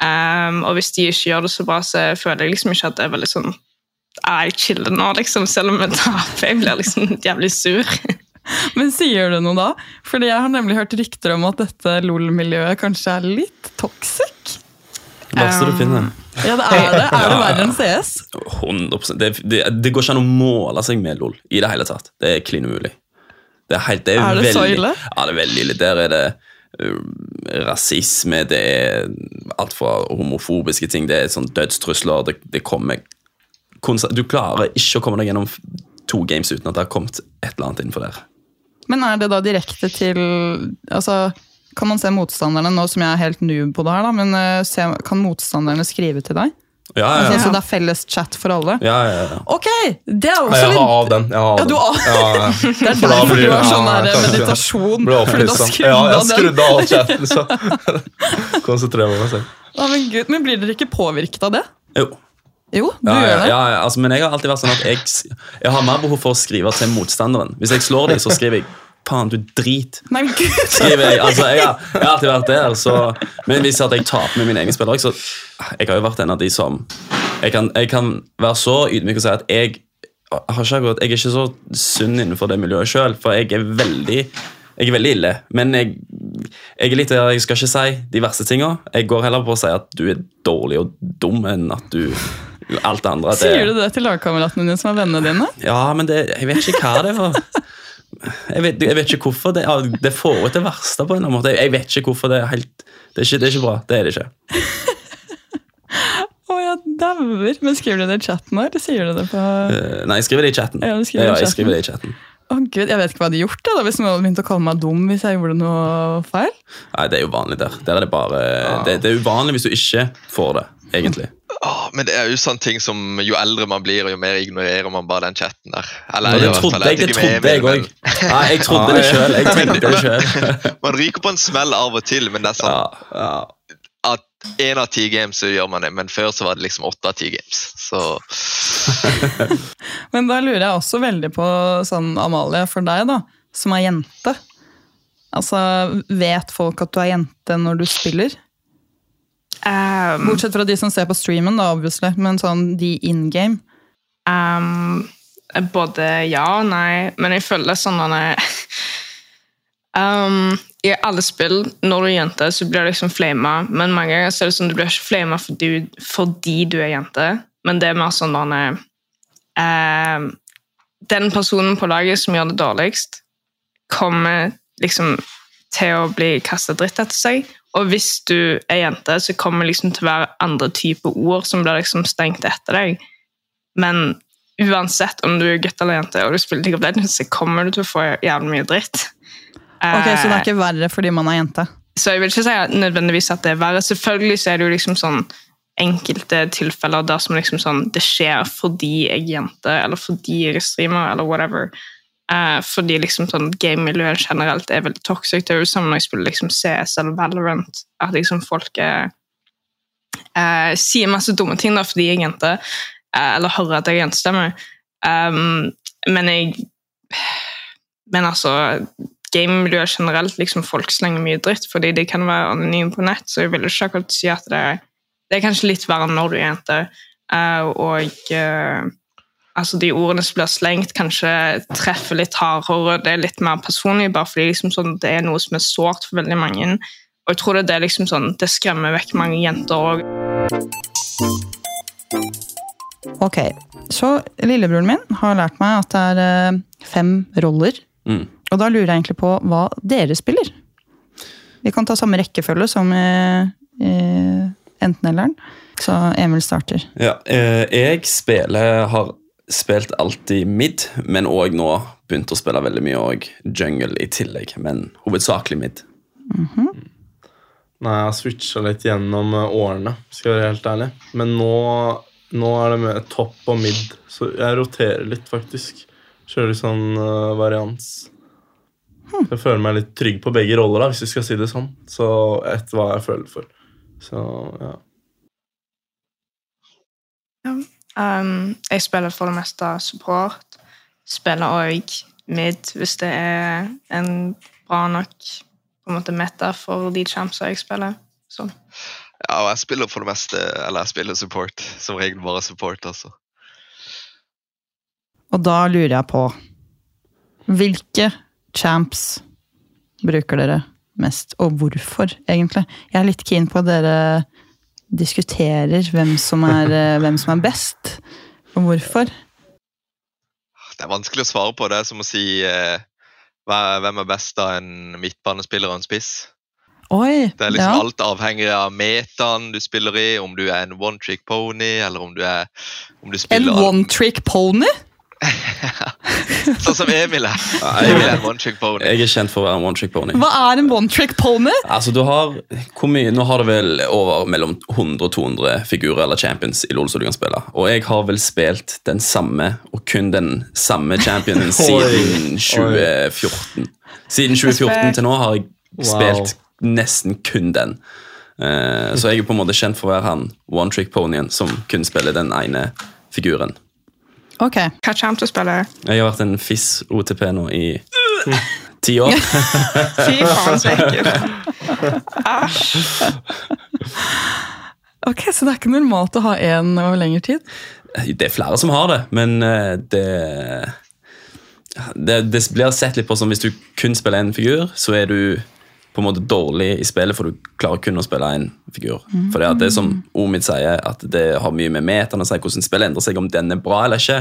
Um, og hvis de ikke gjør det så bra, så føler jeg liksom ikke at det er veldig sånn «Ah, Jeg chiller nå, liksom, selv om jeg taper. Jeg blir liksom jævlig sur. Men sier du noe da? Fordi jeg har nemlig hørt rykter om at dette LOL-miljøet kanskje er litt toxic. Verste du finner. Ja, det er det. Er det verre enn CS? 100 det, det, det går ikke an å måle seg med LOL i det hele tatt. Det er klin umulig. Det er, helt, det er, Er det så ille? Ja, det er veldig ille. Der er det uh, rasisme, det er alt fra homofobiske ting, det er sånn dødstrusler, det, det kommer Du klarer ikke å komme deg gjennom to games uten at det har kommet et eller annet innenfor der. Men er det da direkte til Altså, Kan man se motstanderne nå som jeg er helt noob på det her, da, men eh, se, kan motstanderne skrive til deg? Ja, ja, ja, Så det er felles chat for alle? ja, ja, ja. Ok! Det er også litt... jeg har av den. Jeg har av Ja, du den. har- Ja, ja. Det er For derfor blir- du har sånn ja, der meditasjon. Ble fordi du har skrudd Ja, jeg skrudde av chatten, så konsentrerer meg meg selv. Men, Gud, men blir dere ikke påvirket av det? Jo. Jo, du Ja, gjør det. ja, ja, altså, men jeg har alltid vært sånn at jeg, jeg har mer behov for å skrive til motstanderen. Hvis jeg slår deg, så skriver jeg 'faen, du drit'. Nei, gud! Skriver jeg, altså, jeg, har, jeg har alltid vært der, så Men hvis jeg taper med mine egne spillere så Jeg har jo vært en av de som Jeg kan, jeg kan være så ydmyk og si at jeg har ikke akkurat, jeg er ikke så sunn innenfor det miljøet sjøl, for jeg er veldig jeg er veldig ille, men jeg, jeg er litt der jeg skal ikke si de verste tinga. Jeg går heller på å si at du er dårlig og dum enn at du Alt det andre. Sier du det til lagkameratene dine som er vennene dine? Ja, men det, jeg vet ikke hva det var. Jeg vet, jeg vet ikke hvorfor. Det, det får ut det verste på en eller annen måte. Jeg, vet ikke hvorfor det er helt det er, ikke, det er ikke bra. Det er det ikke. Å, jeg dauer. Men skriver du det i chatten her? eller sier du det på Eh, nei, jeg skriver det i chatten. Ja, skriver ja, jeg skriver det i chatten. Gud, Jeg vet ikke hva jeg hadde gjort da, hvis noen hadde begynt å kalle meg dum hvis jeg gjorde noe feil. Nei, det er jo vanlig der. Der er det bare det, det er uvanlig hvis du ikke får det, egentlig. Oh, men det er jo sånne ting som jo eldre man blir, og jo mer ignorerer man bare den chatten der. Eller, det trodde jeg, det trodde jeg òg. Nei, jeg trodde det sjøl. Men Man ryker på en smell av og til, men det er sånn Ja, ja. at én av ti games så gjør man det, men før så var det liksom åtte av ti games. Så Men da lurer jeg også veldig på sånn, Amalie, for deg da, som er jente. Altså, Vet folk at du er jente når du spiller? Um, Bortsett fra de som ser på streamen, da, obviously, men sånn de in game. um, både ja og nei, men jeg føler sånn at jeg- um, I alle spill, når du er jente, så blir du liksom flama, men mange ganger så er det sånn du blir ikke flama fordi, fordi du er jente, men det er mer sånn at um, Den personen på laget som gjør det dårligst, kommer liksom til å bli kasta dritt etter seg. Og hvis du er jente, så kommer det liksom til å være andre typer ord som blir liksom stengt etter deg. Men uansett om du er gutt eller jente og du spiller League of Legends, så kommer du til å få jævlig mye dritt. Ok, Så det er Eh, ikke verre fordi man er jente? så jeg vil ikke si at nødvendigvis at det er verre. Selvfølgelig så er det jo liksom sånn enkelte tilfeller der som liksom sånn det skjer fordi jeg er jente, eller fordi jeg er streamer, eller whatever. Eh, fordi liksom sånn gamemiljøet generelt er veldig toxic. Det er jo samme når jeg spiller liksom CS eller Valorant, at liksom folk er, eh, sier masse dumme ting da fordi jeg er jente, eh, eller hører at jeg er jentestemme. Um, men jeg Men altså gamemiljøet generelt, liksom folk slenger mye dritt fordi de kan være anonyme på nett, så jeg vil ikke akkurat si at det er, det er kanskje litt verre når du er jente. Uh, og uh, altså de ordene som blir slengt, kanskje treffer litt hardere. Det er litt mer personlig, bare fordi liksom sånn, det er noe som er sårt for veldig mange. Og jeg tror det, er liksom sånn, det skremmer vekk mange jenter òg. Ok, så lillebroren min har lært meg at det er eh, fem roller. Mm. Og da lurer jeg egentlig på hva dere spiller. Vi kan ta samme rekkefølge som i, i enten-elleren. Så Emil starter. Ja, eh, jeg spiller, har spilt alltid mid, men òg nå begynt å spille veldig mye og jungle i tillegg. Men hovedsakelig mid. Nei, jeg har switcha litt gjennom eh, årene, skal jeg være helt ærlig. Men nå, nå er det med topp og mid, så jeg roterer litt, faktisk. Kjører litt sånn uh, varians. Jeg føler meg litt trygg på begge roller, da, hvis vi skal si det sånn. Så etter hva jeg føler for. Så ja. Um, jeg spiller for det meste support. Spiller òg mid hvis det er en bra nok på en måte meta for de champsa jeg spiller. Så. ja, og jeg spiller for det meste Eller jeg spiller support. Som regel bare support, altså. Og da lurer jeg på Hvilke champs bruker dere mest, og hvorfor, egentlig? Jeg er litt keen på at dere diskuterer hvem som er, eh, hvem som er best, og hvorfor. Det er vanskelig å svare på. Det er som å si eh, hvem er best av en midtbanespiller og en spiss. Oi! Det er liksom ja. alt avhengig av metaen du spiller i, om du er en one trick pony, eller om du er om du En one trick pony? Sånn som Emil er. Emil er en one trick pony. Jeg er kjent for å være en one trick pony. Hva er en one trick pony? Altså, du har, hvor mye, Nå har du vel over mellom 100 og 200 figurer eller champions i LoL som du kan spille. Og jeg har vel spilt den samme, og kun den samme championen siden 2014. Siden 2014 til nå har jeg spilt nesten kun den. Eh, så jeg er på en måte kjent for å være han one trick ponyen som kun spiller den ene figuren. Ok, Hva kommer du spille? Jeg har vært en FIS OTP nå i ti år. Fy faen, så ekkelt. Æsj. Ok, Så det er ikke normalt å ha én over lengre tid? Det er flere som har det, men eh, det, det Det blir sett litt på som hvis du kun spiller én figur, så er du på en måte dårlig i spillet, for du klarer kun å spille én figur. For det, det er som Omid sier, at det har mye med metaen å si hvordan spillet endrer seg, om den er bra eller ikke.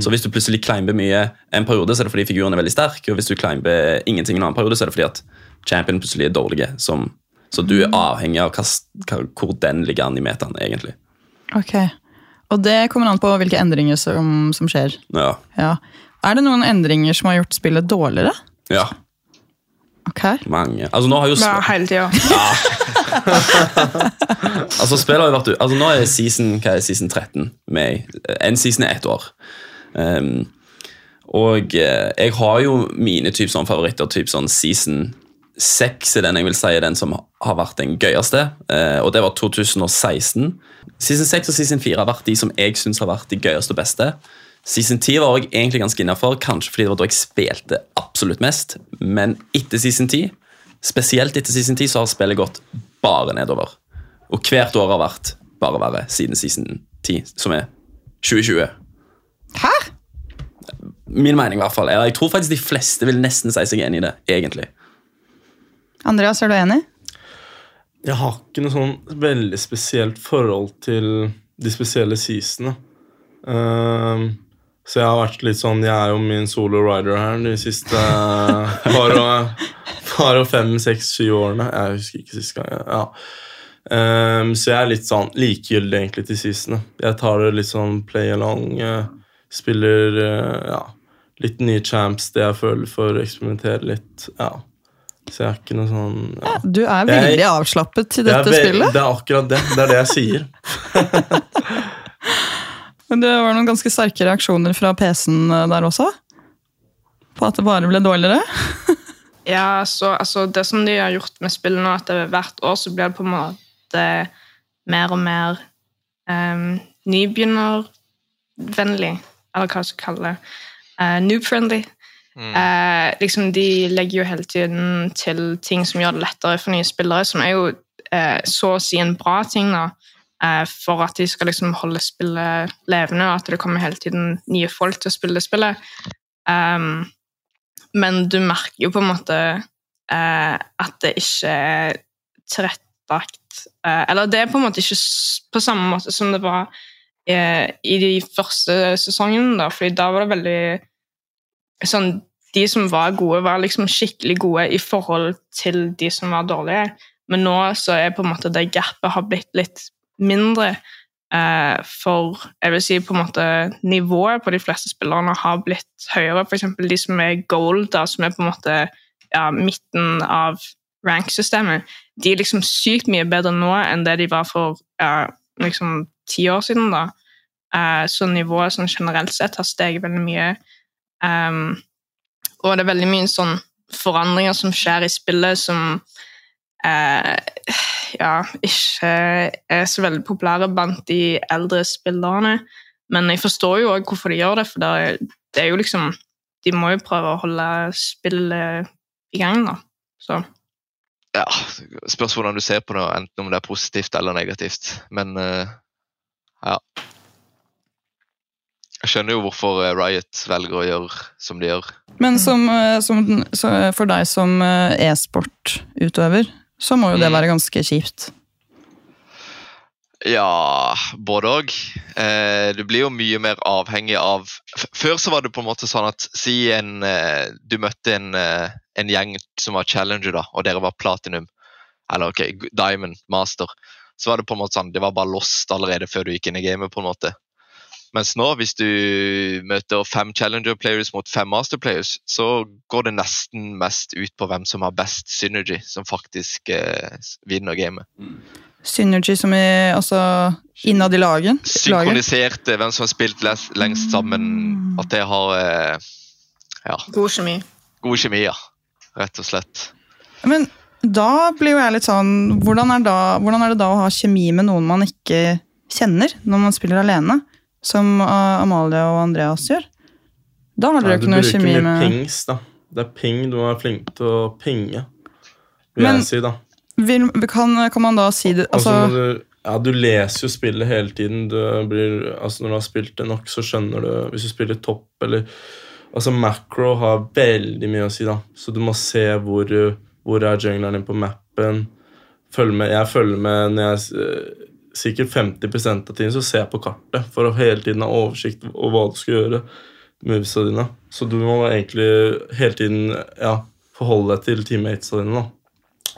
Så hvis du plutselig climber mye en periode, så er det fordi figuren er veldig sterk, og hvis du climber ingenting en annen periode, så er det fordi at champion plutselig er dårlig. Som, så du er avhengig av hva, hva, hvor den ligger an i metaen, egentlig. Ok, Og det kommer an på hvilke endringer som, som skjer. Ja. Ja. Er det noen endringer som har gjort spillet dårligere? ja. Ok. Mange. Altså, nå har jo Ja, hele tida. Altså, spillet har jo vært Altså, nå er season, hva er season 13 med. En season er ett år. Um, og eh, jeg har jo mine typ sånn favoritter. Typ sånn season 6 er den jeg vil si er den som har vært den gøyeste. eh, og det var 2016. Season 6 og season 4 har vært de som jeg syns har vært de gøyeste og beste. Season 10 var jeg egentlig ganske innafor, kanskje fordi det var da jeg spilte absolutt mest. Men etter season 10, spesielt etter season 10, så har spillet gått bare nedover. Og hvert år har vært bare verre siden season 10, som er 2020. Hæ? Min mening i hvert fall. Jeg tror faktisk de fleste vil nesten si seg enig i det, egentlig. Andreas, er du enig? Jeg har ikke noe sånn veldig spesielt forhold til de spesielle seasonene. Ehm, så jeg har vært litt sånn Jeg er jo min solo rider her de siste par og, par og fem, seks, syv årene. Jeg husker ikke sist gang. Ja. Um, så jeg er litt sånn likegyldig egentlig til seasonene. Jeg tar det litt sånn play along. Uh, spiller uh, ja, litt nye champs, det jeg føler for å eksperimentere litt. Ja. Så jeg er ikke noe sånn ja. Du er Jeg- veldig avslappet til dette spillet. det er akkurat det. Det er det jeg sier. Men det var noen ganske sterke reaksjoner fra PC-en der også? På at det bare ble dårligere? Ja, så altså, Det som de har gjort med spillet nå, at det hvert år så blir det på en måte mer og mer um, nybegynnervennlig, eller hva man skal kalle det. Uh, Noob-friendly. Mm. Uh, liksom De legger jo hele tiden til ting som gjør det lettere for nye spillere, som er jo uh, så å si en bra ting, da. Eh, for at de skal liksom holde spillet levende, og at det kommer hele tiden nye folk til å spille spillet. Um, men du merker jo på en måte uh, at det ikke er tilrettelagt uh, Eller det er på en måte ikke på samme måte som det var uh, i de første sesongene, da, fordi da var det veldig sånn De som var gode, var liksom skikkelig gode i forhold til de som var dårlige. Men nå så er på en måte det gapet har blitt litt mindre. Eh, for jeg vil si på en måte nivået på de fleste spillerne har blitt høyere. F.eks. de som er gold, da, som er på en måte ja, midten av rank-systemet. De er liksom sykt mye bedre nå enn det de var for ja, liksom ti år siden. da. Eh, så nivået sånn generelt sett har steget veldig mye. Um, og det er veldig mye sånn forandringer som skjer i spillet som eh, ja, ikke er så veldig populære blant de eldre spillerne. Men jeg forstår jo også hvorfor de gjør det, for det er, det er jo liksom De må jo prøve å holde spillet i gang, da. Så Ja, Spørs hvordan du ser på det, enten om det er positivt eller negativt. Men eh, ja. Jeg skjønner jo hvorfor eh, Riot velger å gjøre som de gjør. Men som, eh, som, for deg som eh, e-sport-utøver, så må jo det Mm. være ganske kjipt. Ja, både òg. Eh, du blir jo mye mer avhengig av Før så var det på en måte sånn at si en, eh, du møtte en, eh, en gjeng som var challenger, da, og dere var platinum, eller ok, diamond, master. Så var det på en måte sånn, det var bare lost allerede før du gikk inn i gamet. på en måte. Mens nå, hvis du møter fem challenger players mot fem master players, så går det nesten mest ut på hvem som har best synergy, som faktisk eh, vinner gamet. Synergy som er altså innad i lagen? Synkroniserte, hvem som har spilt les- lengst sammen. At det har eh, ja, God kjemi. god kjemi, ja. Rett og slett. Men da blir jo jeg litt sånn hvordan er, da, hvordan er det da å ha kjemi med noen man ikke kjenner, når man spiller alene? Som Amalie og Andreas gjør. Da har dere ikke jo kjemi ikke noe bruker mye pings, da. Det er ping du er flink til å pinge, vil Men- jeg si, da. Vil, kan, kan man da si det altså, altså, du, ja, du leser jo spillet hele tiden. Du blir, altså når du har spilt det nok, så skjønner du Hvis du spiller topp eller Altså Macro har veldig mye å si, da. Så du må se hvor, hvor er jungleren din på mappen. Følg med, jeg følger med når jeg Sikkert 50% av tiden så ser jeg på kartet for å hele tiden ha oversikt over hva du skal gjøre. Movesa dine. Så du må egentlig hele tiden ja, forholde deg til teammatesa dine. da.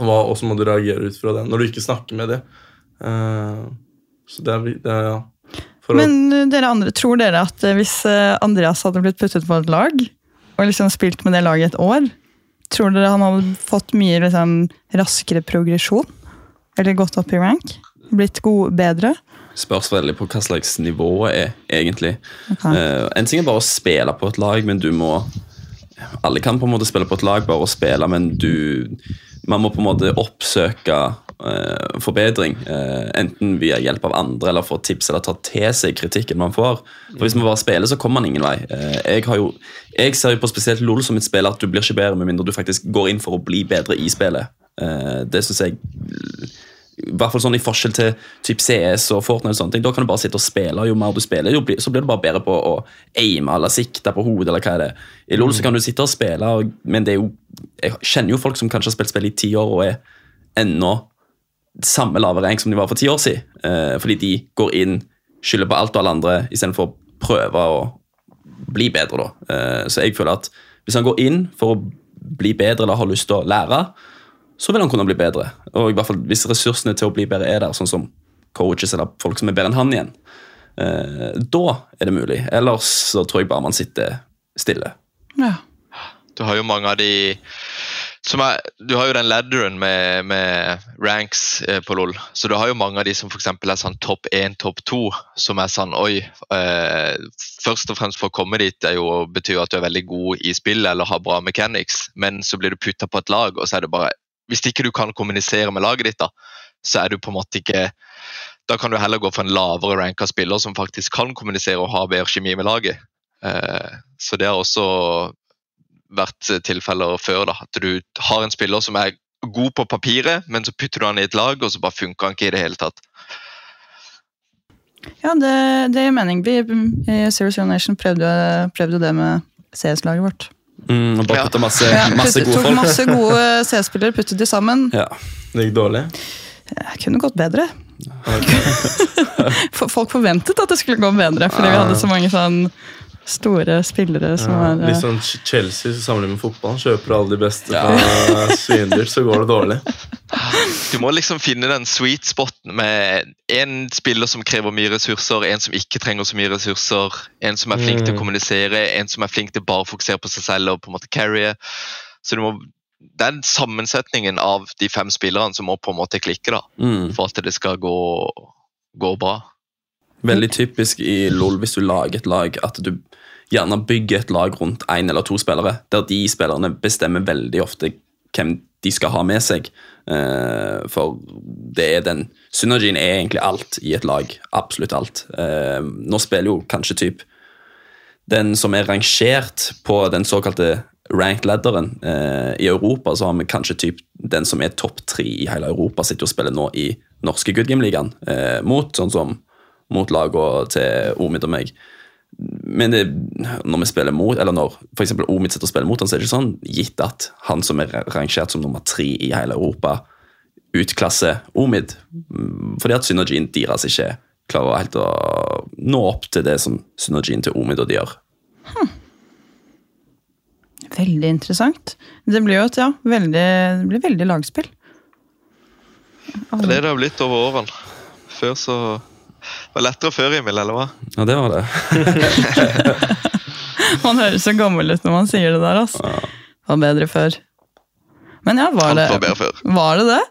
Og så må du reagere ut fra det når du ikke snakker med dem. Uh, så det er, det er ja. For Men uh, dere andre, tror dere at uh, hvis Andreas hadde blitt puttet på et lag, og liksom spilt med det laget et år, tror dere han hadde fått mye liksom, raskere progresjon? Eller gått opp i rank? Blitt god, bedre? Spørs veldig på hva slags nivå er, egentlig. Okay. Eh, en ting er bare å spille på et lag, men du må Alle kan på en måte spille på et lag, bare å spille, men du Man må på en måte oppsøke eh, forbedring. eh, enten via hjelp av andre eller få tips eller ta til seg kritikken man får. For Hvis man bare spiller, så kommer man ingen vei. Eh, jeg, har jo, jeg ser jo på spesielt LOL som et spill at du blir ikke bedre med mindre du faktisk går inn for å bli bedre i spillet. Eh, det synes jeg i hvert fall sånn i forskjell til typ CS og Fortnite og sånne ting, Da kan du bare sitte og spille. og Jo mer du spiller, jo bli, så blir du bare bedre på å aime eller sikte på hodet. eller hva er det. I LoL så kan du sitte og spille, og, men det er jo, jeg kjenner jo folk som kanskje har spilt spill i ti år og er ennå samme lave rank som de var for ti år siden. Eh, fordi de går inn, skylder på alt og alle andre, istedenfor å prøve å bli bedre. da. Eh, så jeg føler at hvis han går inn for å bli bedre eller har lyst til å lære, så vil han kunne bli bedre. Og i hvert fall hvis ressursene til å bli bedre er der, sånn som coaches eller folk som er bedre enn han igjen, eh, da er det mulig. Ellers så tror jeg bare man sitter stille. Ja. Du har jo mange av de som er, Du har jo den ladderen med, med ranks eh, på LOL. Så du har jo mange av de som f.eks. er sånn topp 1, topp 2, som er sånn Oi. Eh, først og fremst for å komme dit er jo, betyr jo at du er veldig god i spillet eller har bra mechanics, men så blir du putta på et lag, og så er det bare Hvis ikke du kan kommunisere med laget ditt, da, så er du på en måte ikke Da kan du heller gå for en lavere ranka spiller som faktisk kan kommunisere og ha bedre kjemi med laget. Eh, så det har også vært tilfeller før. da, At du har en spiller som er god på papiret, men så putter du han i et lag, og så bare funker han ikke i det hele tatt. Ja, det, det gir mening. Vi i Zero Zero Nation prøvde, prøvde det med CS-laget vårt. Mm, og bare Ja. putte masse, masse ja, gode tok folk. masse gode CS-spillere, puttet de sammen. Ja. Det gikk dårlig. Jeg kunne gått bedre. Okay. Folk forventet at det skulle gå bedre, fordi vi hadde så mange sånn store spillere som Ja, er litt eh, sånn Chelsea som sammenlignet med fotball. Kjøper alle de beste fra Swindler, så går det dårlig. Du må liksom finne den sweet spoten med en spiller som krever mye ressurser, en som ikke trenger så mye ressurser, en som er flink til å Mm. kommunisere, en som er flink til bare å fokusere på seg selv og på en måte carrie. Så du må, Den sammensetningen av de fem spillerne som må på en måte klikke da, Mm. for at det skal gå, gå bra. Veldig typisk i LOL hvis du lager et lag, at du gjerne bygger et lag rundt én eller to spillere, der de spillerne bestemmer veldig ofte hvem de skal ha med seg. Eh, for det er den Synergien er egentlig alt i et lag. Absolutt alt. Eh, nå spiller jo kanskje typ den som er rangert på den såkalte ranked ladderen eh, i Europa, så har vi kanskje typ den som er topp tre i hele Europa, sitter og spiller nå i norske Good Game-ligaen mot, sånn som mot lagene til Omid og meg. Men det, når vi spiller mot, eller når eksempel Omid sitter og spiller mot han, så er det ikke sånn gitt at han som er rangert som nummer tre i hele Europa, utklasser Omid. Fordi at synergien deres ikke klarer helt å nå opp til det som synergien til Omid og de gjør. veldig interessant. Det blir jo et ja, veldig, det blir veldig lagspill. Det er det blitt over årene. Før så Det var lettere før, Emil, eller hva? Ja, det var det. Man høres så gammel ut når man sier det der. altså. Det var bedre før. Men ja, var det var før. var det? det?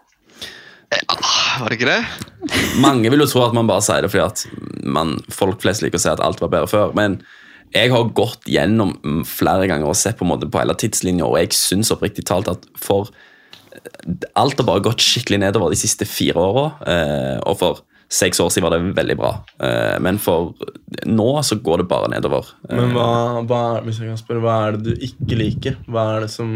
Ja, var det ikke det? Mange vil jo tro at man bare sier det fordi at man, folk flest liker å si at alt var bedre før. Men jeg har gått gjennom flere ganger og sett på en måte på hele tidslinja, og jeg syns oppriktig talt at for Alt har bare gått skikkelig nedover de siste fire åra. Eh, og for seks år siden var det veldig bra. Eh, men for nå så går det bare nedover. Eh, Men hva, hva, hvis jeg kan spørre, hva er det du ikke liker? Hva er det som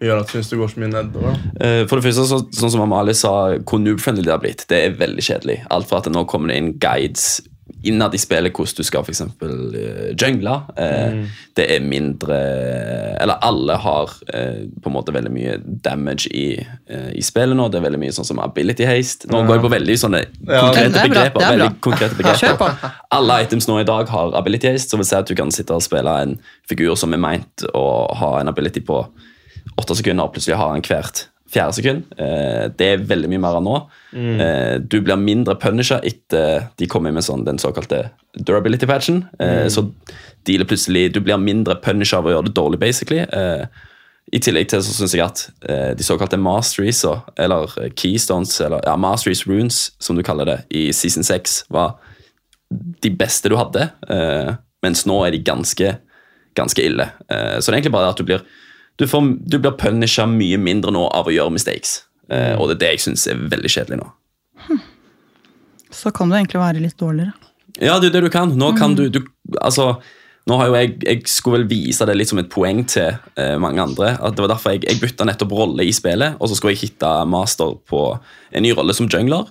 gjør at du syns det går så mye nedover? da? Eh, For det første, så, sånn som Amalie sa, hvor noob-friendly det har blitt, det er veldig kjedelig. Alt fra at det nå kommer det inn guides innad i spillet hvordan du skal eksempel uh, jungle. Eh, Det er mindre Eller alle har eh, på en måte veldig mye damage i, eh, i spillet nå. Det er veldig mye sånn som ability haste. Nå Ja. går jeg på veldig sånne konkrete er begreper. er veldig konkrete begreper. Alle items nå i dag har ability haste, som vil si at du kan sitte og spille en figur som er meint å ha en ability på åtte sekunder, og plutselig har han hvert fjerde sekund. Eh, det er veldig mye mer enn nå. Eh, du blir mindre punisha etter de kommer med sånn, den såkalte durability-patchen. Eh, Så dealer plutselig Du blir mindre punisha av å gjøre det dårlig, basically. Eh, I tillegg til så syns jeg at eh, de såkalte masteries, eller keystones, eller ja, masteries runes, som du kaller det, i season 6, var de beste du hadde, eh, mens nå er de ganske, ganske ille. Eh, så det er egentlig bare at du blir du, får, du blir punisha mye mindre nå av å gjøre mistakes. Eh, og det er det jeg syns er veldig kjedelig nå. Så kan det egentlig være litt dårligere. Ja, det er det du kan. Nå kan du, du Altså, nå har jo jeg Jeg skulle vel vise det litt som et poeng til eh, mange andre. At Det var derfor jeg, jeg bytta nettopp rolle i spillet, og så skulle jeg hitte master på en ny rolle som jungler.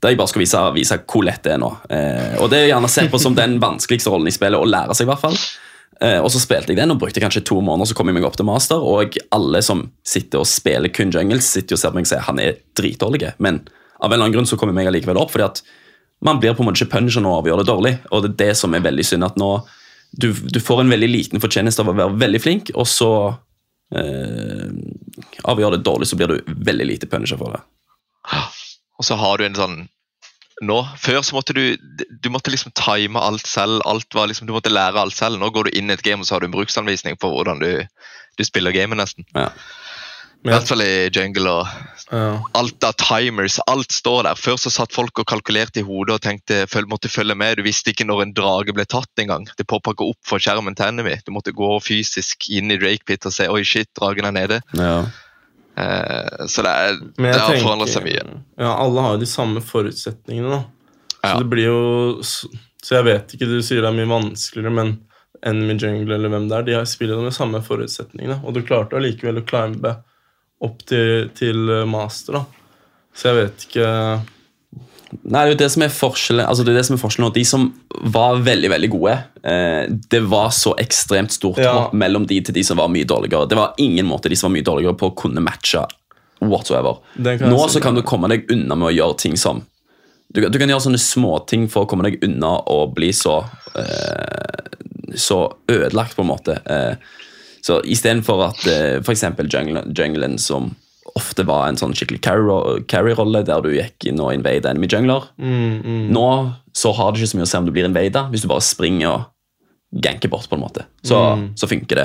Der jeg bare skal vise, vise hvor lett det er nå. Eh, og det er gjerne sett på som den vanskeligste rollen i spillet, å lære seg i hvert fall. Eh, og så spilte jeg den og brukte kanskje to måneder, så kom jeg meg opp til master. Og alle som sitter og spiller kun jungles, sitter og ser på meg og sier han er dritdårlig. Men av en eller annen grunn så kommer jeg meg allikevel opp, fordi at man blir på en måte ikke punisher nå av å det dårlig. Og det er det som er veldig synd, at nå du, du får en veldig liten fortjeneste av å være veldig flink, og så eh, avgjør det dårlig, så blir du veldig lite punisher for det. Og så har du en sånn nå, Før så måtte du du måtte liksom time alt selv. alt var liksom, Du måtte lære alt selv. Nå går du inn i et game og så har du en bruksanvisning på hvordan du, du spiller gamet, nesten. Ja. I hvert fall i jungle og Ja. alt av timers. Alt står der. Før så satt folk og kalkulerte i hodet og tenkte, føl, måtte følge med. Du visste ikke når en drage ble tatt engang. Det påpakka opp for skjermen til Enemy. Du måtte gå fysisk inn i Drake Pit og se oi shit, dragen er nede. Ja. Eh, så det, er, det har forandret seg mye. Ja, alle har jo de samme forutsetningene, da. Så Ja. det blir jo Så jeg vet ikke, du sier det er mye vanskeligere, men Enemy Jungle eller hvem det er, de har spiller med samme forutsetningene. Og du klarte allikevel å climbe opp til, til eh, master, da. Så jeg vet ikke Nei, det er jo det som er forskjellen altså det er det som er forskjellen nå. De som var veldig veldig gode, eh, det var så ekstremt stort Ja. hopp mellom de til de som var mye dårligere. Det var ingen måte de som var mye dårligere på å kunne matche whatsoever. Nå så kan du komme deg unna med å gjøre ting som Du, kan- du kan gjøre sånne småting for å komme deg unna og bli så eh, så ødelagt, på en måte. Eh, så istedenfor at eh, f.eks. Junglen, junglen, som ofte var en sånn skikkelig carry- carry-rolle, der du gikk inn og invade enemy jungler mm, mm. Nå så har det ikke så mye å se om du blir invada, hvis du bare springer og ganker bort, på en måte. Så, så funker det.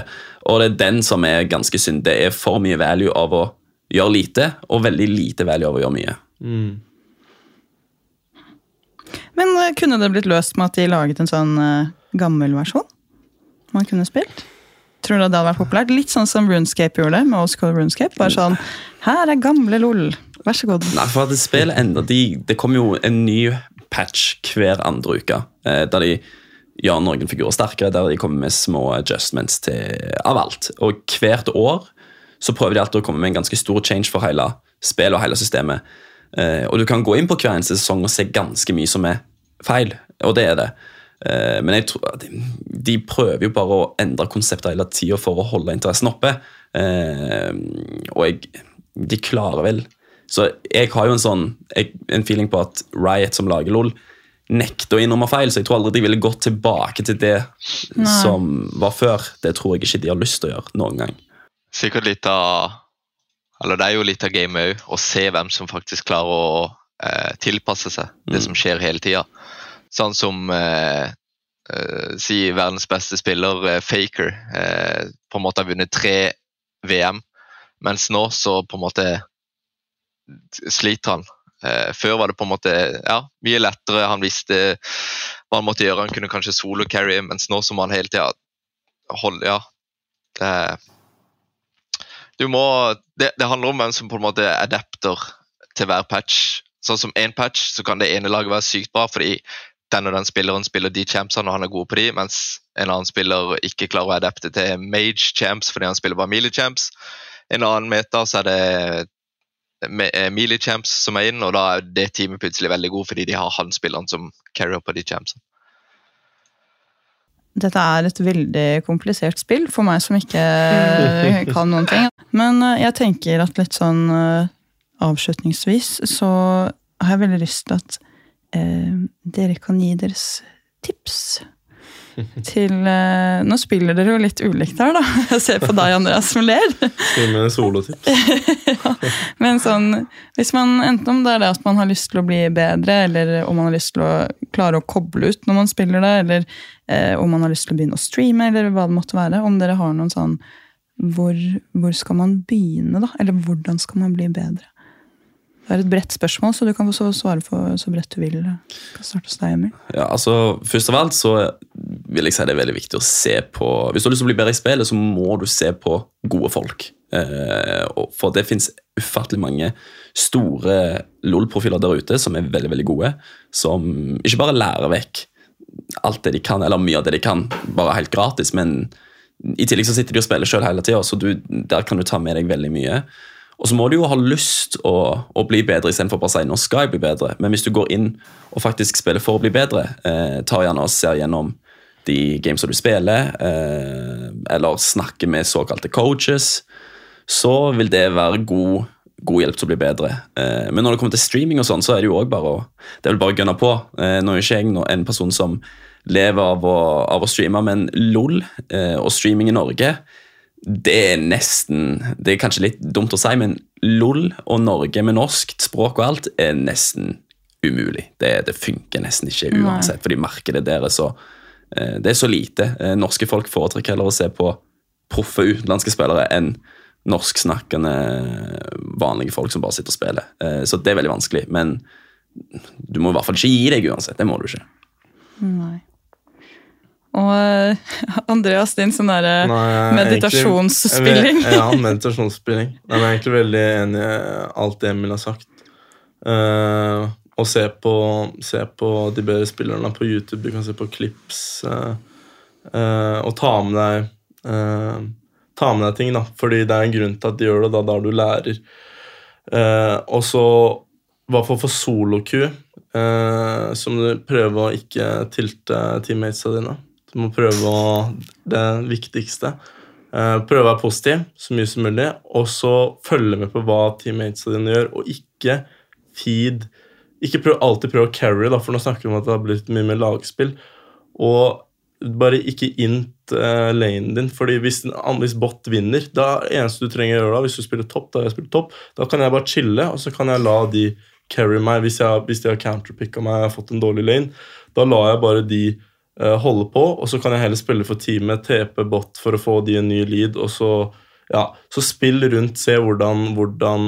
Og det er den som er ganske synd. Det er for mye value av å gjøre lite, og veldig lite value av å gjøre mye. Mm. Men eh, kunne det blitt løst med at de laget en sånn eh, gammel versjon? Man kunne spilt? Tror du det hadde vært populært? Litt sånn som Runescape gjorde med Oscar Runescape. Bare sånn Her er gamle LOL. Vær så god. Nei, for at det spillet ender de, Det kommer jo en ny patch hver andre uke, eh, der de gjør noen figurer sterkere, der de kommer med små adjustments til, av alt. Og hvert år så prøver de alltid å komme med en ganske stor change for hele spillet og hele systemet. Eh, og du kan gå inn på hver eneste sesong og se ganske mye som er feil, og det er det. Eh, men jeg tror at de, de prøver jo bare å endre konseptet hele tida for å holde interessen oppe. Eh, og jeg, de klarer vel Så jeg har jo en sånn en feeling på at Riot, som lager LOL, nekter å innrømme feil, så jeg tror aldri de ville gått tilbake til det Nei. som var før. Det tror jeg ikke de har lyst til å gjøre noen gang. Sikkert litt av Eller det er jo litt av gamet òg, å se hvem som faktisk klarer å eh, tilpasse seg det som skjer hele tida. Sånn som eh, eh, Si verdens beste spiller, eh, Faker, eh, på en måte har vunnet tre VM, mens nå så på en måte sliter han. Eh, før var det på en måte ja, mye lettere, han visste hva han måtte gjøre. Han kunne kanskje solo-carry, mens nå så må han hele tida holde Ja. Det, du må, det, det handler om hvem som på en måte adapter til hver patch. Sånn som én patch, så kan det ene laget være sykt bra fordi den og den spilleren spiller de champsene og han er god på de, mens en annen spiller ikke klarer å adapte til mage champs fordi han spiller bare melee champs. En annen meta så er det eh, melee champs som er inn, og da er det teamet plutselig veldig god fordi de har han spilleren som carrier på de champsene. Dette er et veldig komplisert spill for meg som ikke kan noen ting. Men eh, jeg tenker at litt sånn eh, avslutningsvis så har jeg veldig lyst til at eh, dere kan gi deres tips til eh, Nå spiller dere jo litt ulikt her, da. Jeg ser på deg, Andreas, som ler. Spiller med solotips? Men sånn, hvis man, enten om det er det at man har lyst til å bli bedre, eller om man har lyst til å klare å koble ut når man spiller det, eller eh, om man har lyst til å begynne å streame, eller hva det måtte være. Om dere har noen sånn hvor, hvor skal man begynne, da? Eller hvordan skal man bli bedre? Det er et bredt spørsmål, så du kan få svare på så bredt du vil. Hos deg, Emil. Ja, altså, Først av alt så vil jeg si det er veldig viktig å se på Hvis du har lyst til å bli bedre i spillet, så må du se på gode folk. Eh, for det fins ufattelig mange store LOL-profiler der ute som er veldig veldig gode. Som ikke bare lærer vekk alt det de kan, eller mye av det de kan, bare helt gratis, men i tillegg så sitter de og spiller sjøl hele tida, så du, der kan du ta med deg veldig mye. Og så må du jo ha lyst å, å bli bedre istedenfor bare å si 'nå skal jeg bli bedre'. Men hvis du går inn og faktisk spiller for å bli bedre, eh, tar gjerne og ser gjennom de gamesa du spiller, eh, eller snakker med såkalte coaches, så vil det være god, god hjelp til å bli bedre. Eh, men når det kommer til streaming, og sånn, så er det jo også bare å det er vel bare å gønne på. Eh, nå er ikke jeg en person som lever av å, av å streame, men LOL eh, og streaming i Norge det er nesten Det er kanskje litt dumt å si, men LOL og Norge med norsk språk og alt er nesten umulig. Det, det funker nesten ikke Nei. uansett, fordi markedet der er så eh, Det er så lite. Eh, Norske folk foretrekker heller å se på proffe utenlandske spillere enn norsksnakkende vanlige folk som bare sitter og spiller. Eh, Så det er veldig vanskelig. Men du må i hvert fall ikke gi deg uansett. Det må du ikke. Nei. Og eh, Andreas, din sånn derre er meditasjonsspilling. egentlig- Ja, meditasjonsspilling. Nei, men Jeg er egentlig veldig enig i alt det Emil har sagt. Uh, og se på, se på de bedre spillerne på YouTube. Du kan se på clips. Uh, uh, og ta med deg eh, Ta med deg ting, da. Fordi det er en grunn til at de gjør det. Da, da du lærer. Eh, og så, i hvert fall for solo-Q, som du prøver å ikke tilte teammatesa dine. Du må prøve å Det viktigste. Eh, prøve å være positiv så mye som mulig, og så følge med på hva teammatesa dine gjør, og ikke feed Ikke prøv, alltid prøve å carry, da, for nå snakker vi om at det har blitt mye mer lagspill. Og bare ikke int uh, lanen din, fordi hvis, hvis bot vinner da er det eneste du trenger å gjøre da, Hvis du spiller topp, da jeg spiller topp, da kan jeg bare chille, og så kan jeg la de carry meg hvis, jeg, hvis de har counterpicka meg og fått en dårlig lane. Da lar jeg bare de holde på, og så kan jeg heller spille for teamet, TP bot for å få de en ny lead, og så ja, så spill rundt, se hvordan, hvordan,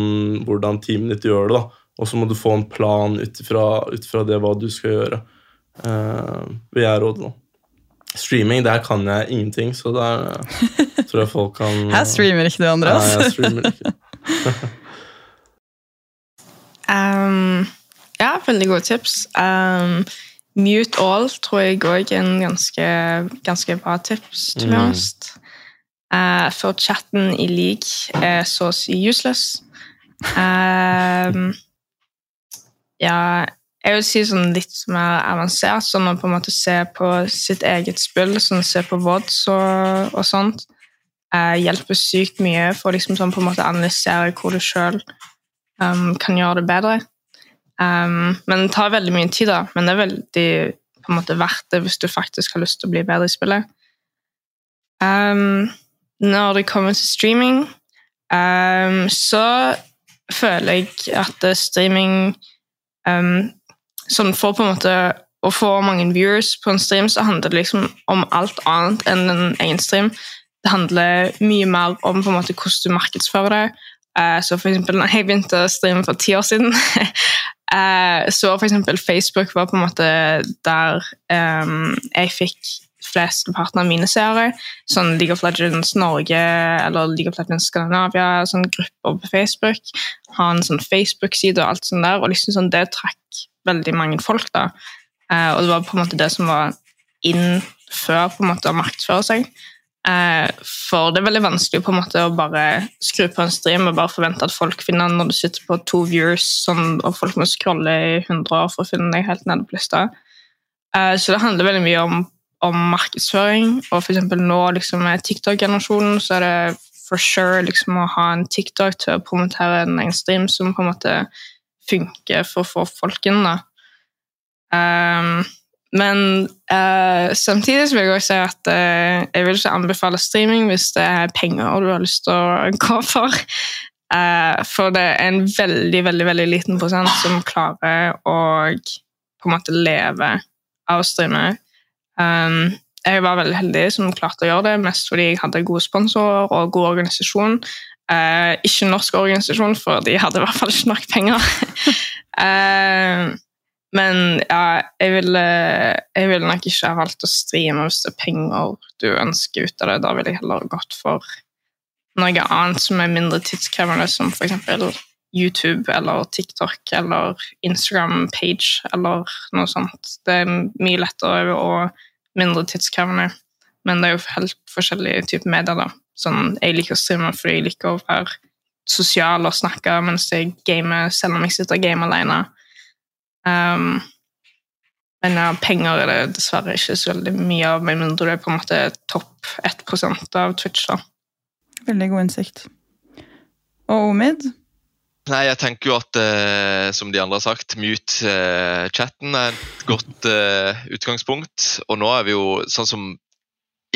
hvordan teamet ditt gjør det, da. Og så må du få en plan ut ifra det hva du skal gjøre. Uh, vil jeg råde, da. Streaming, der kan jeg ingenting, så der uh, tror jeg folk kan Her streamer ikke du, Andreas. Nei, jeg streamer ikke. Um, ja, veldig gode tips. Um, mute all tror jeg òg er en ganske, ganske bra tips, til Mm. Uh, for chatten i league er så å si useless. Uh, ja, jeg vil si sånn litt mer avansert, sånn å på en måte se på sitt eget spill, sånn se på VODs og, og sånt. Uh, hjelper sykt mye for liksom sånn på en måte analysere hvor du sjøl um, kan gjøre det bedre. Um, men det tar veldig mye tid, da. Men det er veldig på en måte verdt det hvis du faktisk har lyst til å bli bedre i spillet. Um, når det kommer til streaming, um, så føler jeg at streaming Sånn for på en måte å få mange viewers på en stream, så handler det liksom om alt annet enn en egen stream. Det handler mye mer om på en måte hvordan du markedsfører det. Så for eksempel, når jeg begynte å streame for ti år siden, eh, så for eksempel Facebook var på en måte der um, jeg fikk flesteparten av mine seere. Sånn League of Legends Norge eller League of Legends Skandinavia, sånn grupper på Facebook. Ha en sånn Facebook-side og alt sånt der, og liksom sånn, det trakk veldig mange folk. da. Eh, og det var på en måte det som var inn før på en måte å markedsføre seg. Eh, for det er veldig vanskelig på en måte å bare skru på en stream og bare forvente at folk finner den når du sitter på to viewers, sånn, og folk må scrolle i 100 år for å finne deg helt nede på lista. Eh, så det handler veldig mye om, om markedsføring, og eksempel nå liksom, med TikTok-generasjonen så er det for sure liksom, å ha en TikTok til å promotere en egen stream som på en måte funker for å få folk inn. da. Um, men uh, samtidig vil jeg også si at uh, jeg vil ikke anbefale streaming hvis det er penger du har lyst til å gå for. Uh, for det er en veldig veldig, veldig liten prosent som klarer å på en måte leve av å streame. Um, jeg var veldig heldig som klarte å gjøre det, mest fordi jeg hadde gode sponsorer og god organisasjon. ikke norsk organisasjon, for de hadde i hvert fall ikke nok penger. Men ja, jeg ville, jeg ville nok ikke ha valgt å streame hvis det er penger du ønsker ut av det. Da ville jeg heller gått for noe annet som er mindre tidskrevende, som f.eks. YouTube eller TikTok eller Instagram-page eller noe sånt. Det er mye lettere og mindre tidskrevende. Men det er jo helt forskjellige typer medier. da. Sånn, jeg liker å streame fordi jeg liker å være sosial og snakke mens jeg gamer, selv om jeg sitter og gamer alene. Um, men ja, penger er det dessverre ikke så veldig mye av, med mindre du er på en måte topp 1% av Twitch. da. Veldig god innsikt. Og Omid? Nei, jeg tenker jo at, eh, som de andre har sagt, mute eh, chatten er et godt eh, utgangspunkt. Og nå er vi jo sånn som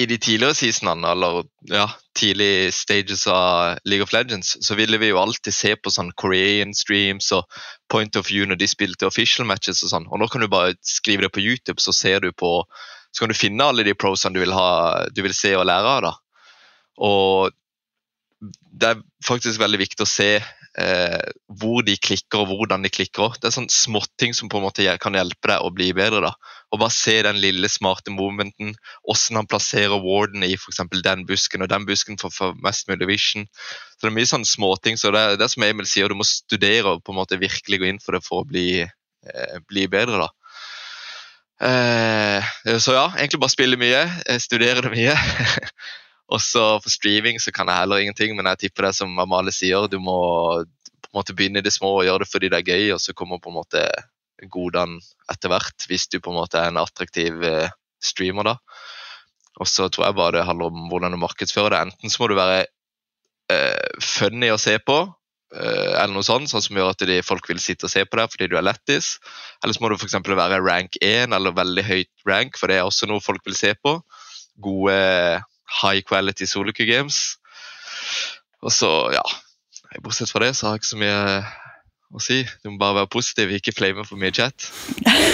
i de tidligere seasonene, eller ja, tidlig stages av League of Legends, så ville vi jo alltid se på sånn Korean streams og point of view når de spilte official matches og sånn. Og nå kan du bare skrive det på YouTube, så ser du på så kan du finne alle de prosene du vil, ha, du vil se og lære av. da. Og det er faktisk veldig viktig å se eh, hvor de klikker og hvordan de klikker. Det er sånn småting som på en måte kan hjelpe deg å bli bedre. da. Og bare se den lille, smarte movementen, hvordan han plasserer warden i for den busken, og den busken for mest mulig vision. Så Det er mye sånn småting. Så det, det er som Emil sier, du må studere og på en måte virkelig gå inn for det for å bli, eh, bli bedre. da. Eh, så ja, egentlig bare spille mye, eh, studere det mye. Og så for streaming så kan jeg heller ingenting, men jeg tipper det som Amalie sier, du må på en måte begynne i det små og gjøre det fordi det er gøy, og så kommer på en måte godene etter hvert, hvis du på en måte er en attraktiv eh, streamer. da. Og så tror jeg bare det handler om hvordan du markedsfører det. Enten så må du være eh, funny å se på, eh, eller noe sånt, sånn som gjør at de, folk vil sitte og se på deg fordi du er lettis. Eller så må du f.eks. være rank 1 eller veldig høyt rank, for det er også noe folk vil se på. Gode high quality soloku games. Og så, ja Bortsett fra det så har jeg ikke så mye å si. Du må bare være positiv, ikke flame for mye chat.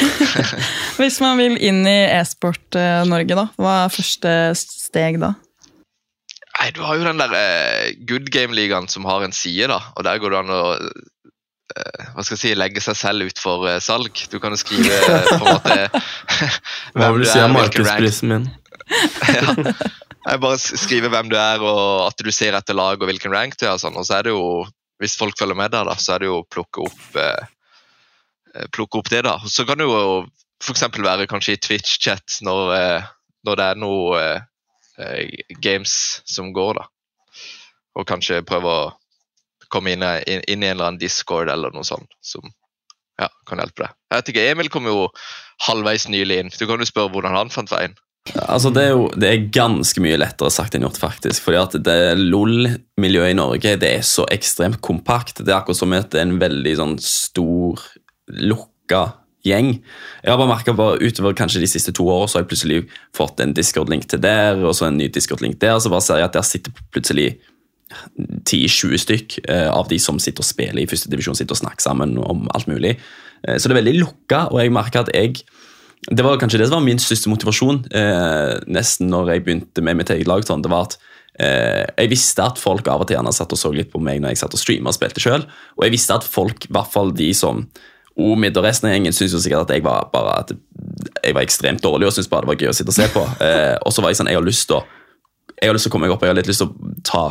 Hvis man vil inn i e-sport eh, Norge, da, hva er første steg da? Nei, Du har jo den der uh, good game-ligaen som har en side, da. Og der går det an å uh, hva skal jeg si, legge seg selv ut for salg. Du kan jo skrive på en måte Hva vil du si er markedsprisen min? ja. Jeg bare skrive hvem du er, og at du ser etter lag og hvilken rank du er. Og, sånn. og så er det jo, hvis folk følger med der, da, så er det jo å plukke opp, eh, eh plukke opp det. da. Så kan det jo f.eks. være kanskje i Twitch-chat når, eh, når, det er noe eh, games som går, da. Og kanskje prøve å komme inn, inn, inn, i en eller annen discord eller noe sånt som ja, kan hjelpe deg. Jeg vet ikke, Emil kom jo halvveis nylig inn. Du kan jo spørre hvordan han fant veien. Altså, det, er jo, det er ganske mye lettere sagt enn gjort, faktisk. fordi at det LOL-miljøet i Norge det er så ekstremt kompakt. Det er akkurat som at det er en veldig sånn stor, lukka gjeng. Jeg har bare merket bare Utover kanskje de siste to årene så har jeg plutselig fått en Discord-link til der, og så en ny Discord-link der. Så bare ser jeg at der sitter plutselig 10-20 stykk eh, av de som sitter og spiller i første divisjon, sitter og snakker sammen om alt mulig. Eh, så det er veldig lukka, og jeg merker at jeg det var kanskje det som var min største motivasjon eh, nesten når jeg begynte med mitt eget lag. Sånn, det var at eh, Jeg visste at folk av og til gjerne satt og så litt på meg når jeg satt og streama og spilte sjøl. Og jeg visste at folk, i hvert fall de som Omid og resten av gjengen, syntes jo sikkert at jeg var bare at jeg var ekstremt dårlig og syntes bare det var gøy å sitte og se på. Eh, og så var jeg sånn, jeg har lyst til å jeg har lyst til å komme meg opp, jeg har litt lyst til å ta,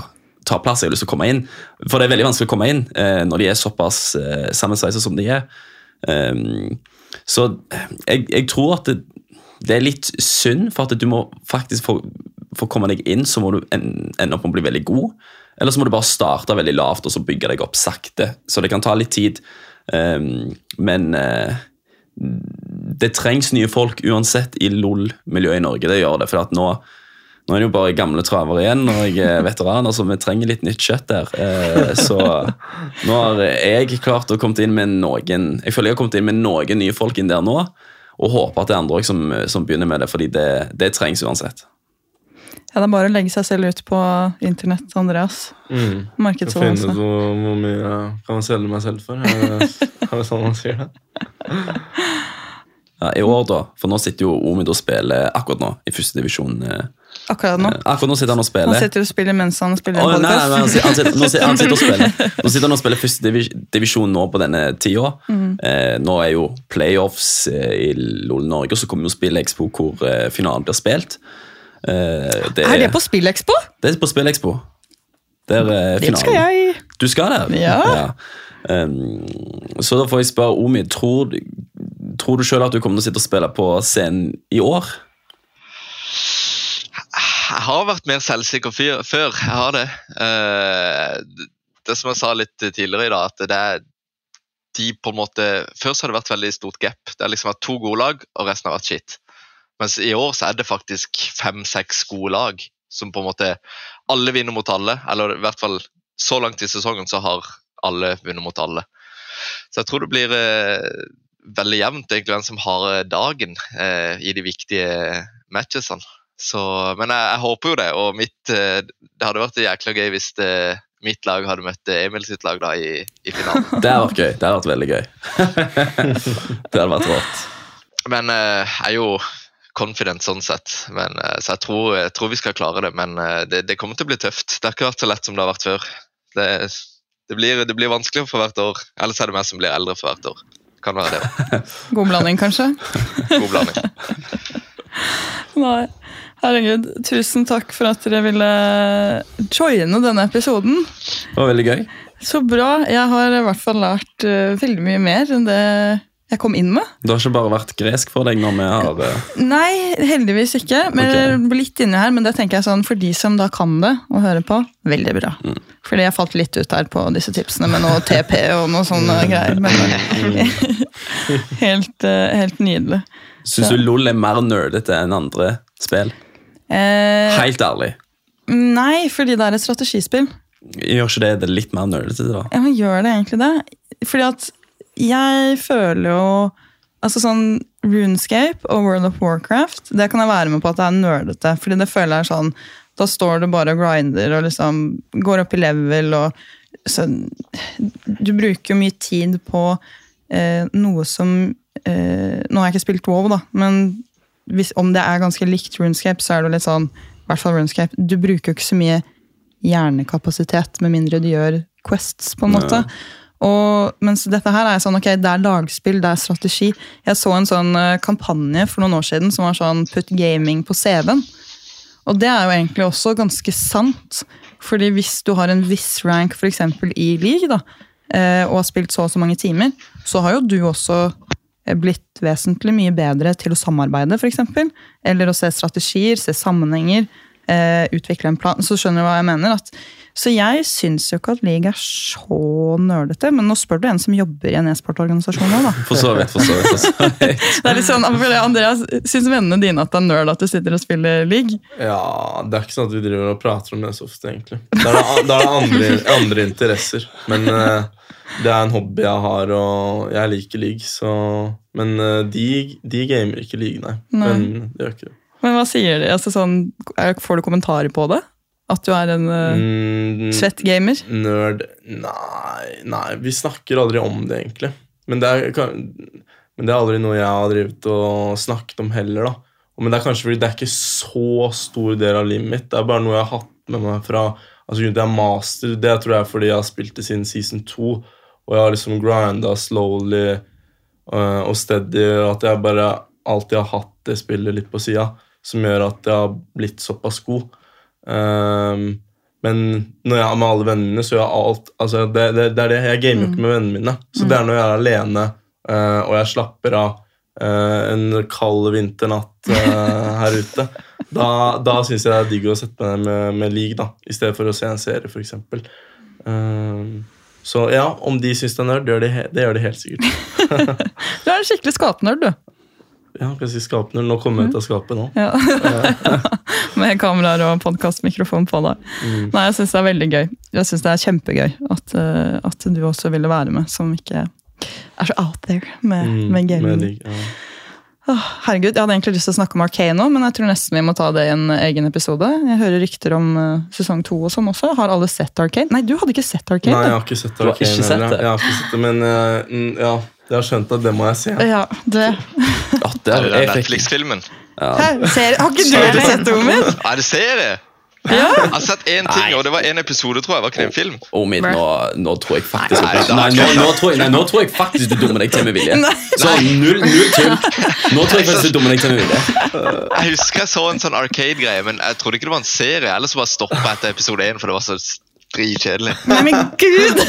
ta plass, jeg har lyst til å komme inn. For det er veldig vanskelig å komme inn eh, når de er såpass eh, sammensveisa som de er. Um, så jeg, jeg tror at det, det, er litt synd, for at du må faktisk få, for å komme deg inn, så må du en, ende opp med å bli veldig god. Eller så må du bare starte veldig lavt og så bygge deg opp sakte. Så det kan ta litt tid. Um, men uh, det trengs nye folk uansett i LOL-miljøet i Norge. Det gjør det, for at nå nå er det jo bare gamle travere igjen og jeg er veteran, altså vi trenger litt nytt kjøtt der. Eh, så nå har jeg klart å komme inn med noen Jeg føler jeg har kommet inn med noen nye folk inn der nå, og håper at det er andre som, som begynner med det, fordi det, det trengs uansett. Ja, Det er bare å legge seg selv ut på internett, Andreas. Mm. Markedsføring. Finne hvor, hvor mye kan jeg selge meg selv for? Er det, er det sånn man sier det? Ja, I år, da, for nå sitter jo Omid og spiller akkurat nå i førstedivisjon. Eh, Akkurat nå. akkurat nå sitter han og spiller. Han sitter og spiller mens han spiller oh, nei, nei, han sitter, han sitter, nå, sitter, han sitter og spiller Nå sitter han og spiller første divisjon nå på denne tida. Eh, nå er jo playoffs eh, i LOL Norge, og så kommer jo Spillekspo hvor eh, finalen blir spilt. Eh, det, Er det på SpillExpo? Det er på SpillExpo. Der er finalen. finalen. skal jeg. Du skal der? Ja. Um, så da får jeg spørre Omi, tror, tror du sjøl at du kommer til å sitte og spille på scenen i år? Jeg har vært mer selvsikker fyr, før. Jeg har det. Uh, det som jeg sa litt tidligere i dag, at det er de på en måte Først har det vært veldig stort gap. Det har liksom vært to gode lag, og resten har vært shit. Mens i år så er det faktisk fem-seks gode lag som på en måte Alle vinner mot alle. Eller i hvert fall så langt i sesongen så har alle vunnet mot alle. Så jeg tror det blir uh, veldig jevnt egentlig hvem som har eh, dagen uh, i de viktige matchesene. Så, men jeg, jeg håper jo det, og mitt, eh, det hadde vært jækla gøy hvis det, mitt lag hadde møtt Emil sitt lag da i, i finalen. Det hadde vært gøy. Det hadde vært veldig gøy. det hadde vært rått. Men eh, jeg er jo confident sånn sett, men, eh, så jeg tror, jeg tror vi skal klare det. Men eh, det, det kommer til å bli tøft. Det har ikke vært så lett som det har vært før. Det, det, blir, det blir vanskeligere for hvert år. Ellers er det meg som blir eldre for hvert år. Kan være det. God blanding, kanskje? God blanding. Nei. Herregud, tusen takk for at dere ville joine denne episoden. Det var veldig gøy. Så bra. Jeg har i hvert fall lært uh, veldig mye mer enn det jeg kom inn med. Det har ikke bare vært gresk for deg når vi har Uh... Nei, heldigvis ikke. Men okay. litt inni her, men det tenker jeg sånn, for de som da kan det og hører på, veldig bra. Mm. Fordi jeg falt litt ut her på disse tipsene med noe TP og noe sånne greier. Men helt, uh, helt nydelig. Syns du LOL er mer nerdete enn andre spill? Eh, Helt ærlig. nei, fordi det er et strategispill. Gjør ikke det det litt mer nerdete, da? Ja, men gjør det egentlig det? Fordi at jeg føler jo Altså sånn Runescape og World of Warcraft, det kan jeg være med på at det er nerdete. Fordi det føler jeg er sånn Da står du bare og grinder og liksom går opp i level og så, Du bruker jo mye tid på eh, noe som eh, Nå har jeg ikke spilt WoW, da, men hvis, om det er ganske likt Runescape, så er det litt sånn i hvert fall Runescape, Du bruker jo ikke så mye hjernekapasitet med mindre du gjør quests, på en måte. Og, mens dette her er sånn, ok, det er lagspill, det er strategi. Jeg så en sånn eh, kampanje for noen år siden som var sånn put gaming på CV-en. Og det er jo egentlig også ganske sant. Fordi hvis du har en viss rank eksempel i league, da, eh, og har spilt så og så mange timer, så har jo du også blitt vesentlig mye bedre til å samarbeide, eksempel. Eller å se strategier, se sammenhenger, eh, utvikle en plan. Så skjønner du hva jeg mener. At, så jeg syns jo ikke at league er så nølete. men nå spør du en som jobber i en e-sportorganisasjon òg, da. For så vidt, for så vidt. For så vidt. Det er litt sånn, Andreas, Syns vennene dine at det er nøl at du sitter og spiller league? Ja, det er ikke sånn at vi driver og prater om det så ofte, egentlig. Da er det, da er det andre, andre interesser. Men eh, det er en hobby jeg har, og jeg liker league, så Men eh, de, de gamer ikke league, nei. Nei. Men det gjør ikke det. Men hva sier de? Altså, sånn, får du kommentarer på det? At du er en uh, svett gamer? Nerd Nei, nei, vi snakker aldri om det, egentlig. Men det er, kan, Men det er aldri noe jeg har drevet og snakket om heller. da. Men det er kanskje fordi det er ikke så stor del av livet mitt. Det er bare noe jeg har hatt med meg fra altså grunnen til jeg er master. Det tror jeg er fordi jeg har spilt det siden season 2, og jeg har liksom grinda slowly uh, og steady, at jeg bare alltid har hatt det spillet litt på sida, som gjør at jeg har blitt såpass god. Ehm, men når jeg er med alle vennene mine, så gjør jeg alt altså det, det, det er det, Jeg gamer jo ikke med vennene mine. Så det er når jeg er alene uh, og jeg slapper av uh, en kald vinternatt uh, her ute. Da, da syns jeg det er digg å sette meg ned med, med league, da, i stedet for å se en serie, f.eks. Um, så ja, om de syns det er nerd, det det gjør de helt sikkert. Du er en skikkelig skapnerd, du. Ja, si skapene. Nå kommer jeg ut av skapet nå. Ja. Med kameraer og podkastmikrofon på deg. Mm. Nei, jeg syns det er veldig gøy. Jeg synes det er kjempegøy at, eh, at du også ville være med, som ikke er så out there med, Mm, med gaming. ja. Oh, herregud, Jeg hadde egentlig lyst til å snakke om Arcane nå, men jeg tror nesten vi må ta det i en egen episode. Jeg hører rykter om uh, sesong to og sånn også. Har alle sett Arcane? Nei, du hadde ikke sett Arcane. Nei, jeg har ikke sett Arcane ikke sett Jeg har ikke sett det, men mm, ja, jeg har skjønt at det må jeg se. Ja, det. Ja, det Er er, Netflix-filmen? ja, ser, har ikke du heller sett det, Omer? Er det serie? Ja. Jeg har sett én ting, Nei. og det var én episode, tror jeg. Var ikke det en film? Omid, nå, nå tror jeg faktisk Nei, nei, nå, nå, tror jeg, nei, nå tror jeg faktisk du dummer deg til med vilje. Så null, null tull. Nå tror jeg faktisk du dummer deg til med vilje. Jeg husker jeg så en sånn Arcade-greie, men jeg trodde ikke det var en serie. Ellers så bare stoppa etter episode én, for det var så dritkjedelig. Nei, men gud!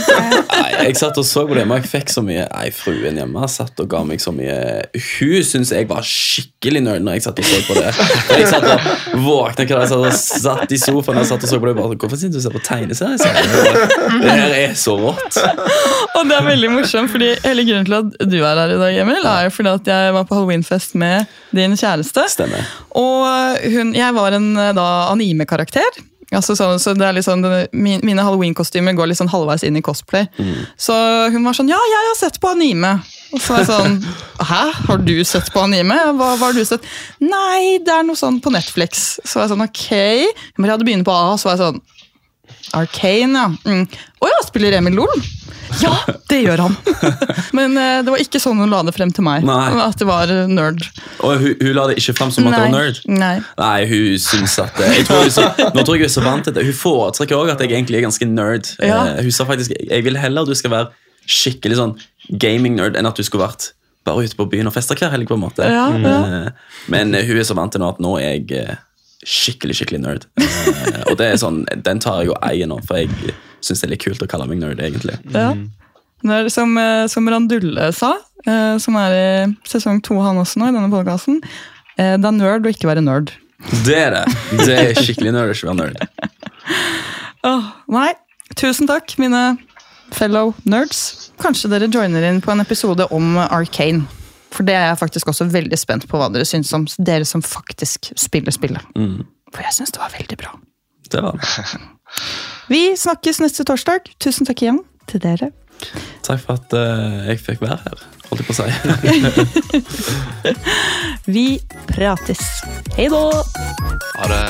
Nei, jeg satt og så på det, men jeg fikk så mye Nei, fruen hjemme satt og ga meg så mye Hun syntes jeg var skikkelig nerd når jeg satt og så på det. Jeg satt og våkna hver dag, satt og satt i sofaen og satt og så på det. Bare, Hvorfor sitter du og ser på tegneserier? Det her er så rått. Og det er veldig morsomt, fordi hele grunnen til at du er her i dag, Emil, er jo fordi at jeg var på halloweenfest med din kjæreste. Stemmer. Og hun, jeg var en eh, da anime-karakter. Altså sånn, så sånn, Mine halloween-kostymer går litt sånn halvveis inn i cosplay. Så hun var sånn Ja, jeg har sett på anime. Og så var jeg sånn Hæ, har du sett på anime? Hva, hva har du sett? Nei, det er noe sånn på Netflix. Så var jeg sånn ok. Men jeg hadde begynt på A, så var jeg sånn Arcane, ja. Mm. oh, ja, spiller Emil LOL? Ja, det gjør han. Men uh, det var ikke sånn hun la det frem til meg. Nei. At det var eh, nerd. Og hun, hun la det ikke frem som at det var nerd. Nei. Nei, hun syns at jeg tror hun, så, Nå tror jeg hun er så vant til det. Hun foretrekker også at jeg egentlig er ganske nerd. Ja. Uh, hun sa faktisk jeg vil heller du skal være skikkelig sånn gaming-nerd enn at du skulle vært bare ute på byen og feste hver helg. på en måte. Ja, ja. Eh, Men eh, hun er så vant til nå at nå er jeg eh, skikkelig skikkelig nerd. Uh, Og det er sånn, den tar jeg jo eier nå, for jeg syns det er litt kult å kalle meg nerd. egentlig. Ja. Som, eh, som Randulle sa, eh, som er i sesong to han også nå, i denne podkasten, Det er nerd å ikke være nerd. Det er det. Det er skikkelig nerd å ikke være nerd. Oh, nei, tusen takk, mine fellow nerds. Kanskje dere joiner inn på en episode om Arcane. For det er jeg faktisk også veldig spent på hva dere syns om dere som faktisk spiller spillet. Mm. For jeg syns det var veldig bra. Det var det. Vi snakkes neste torsdag. Tusen takk igjen til dere. Takk for at uh, jeg fikk være her, holdt jeg på å si. Vi prates. Hei da! Ha det.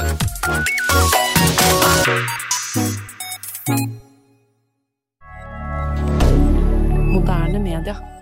Moderne media.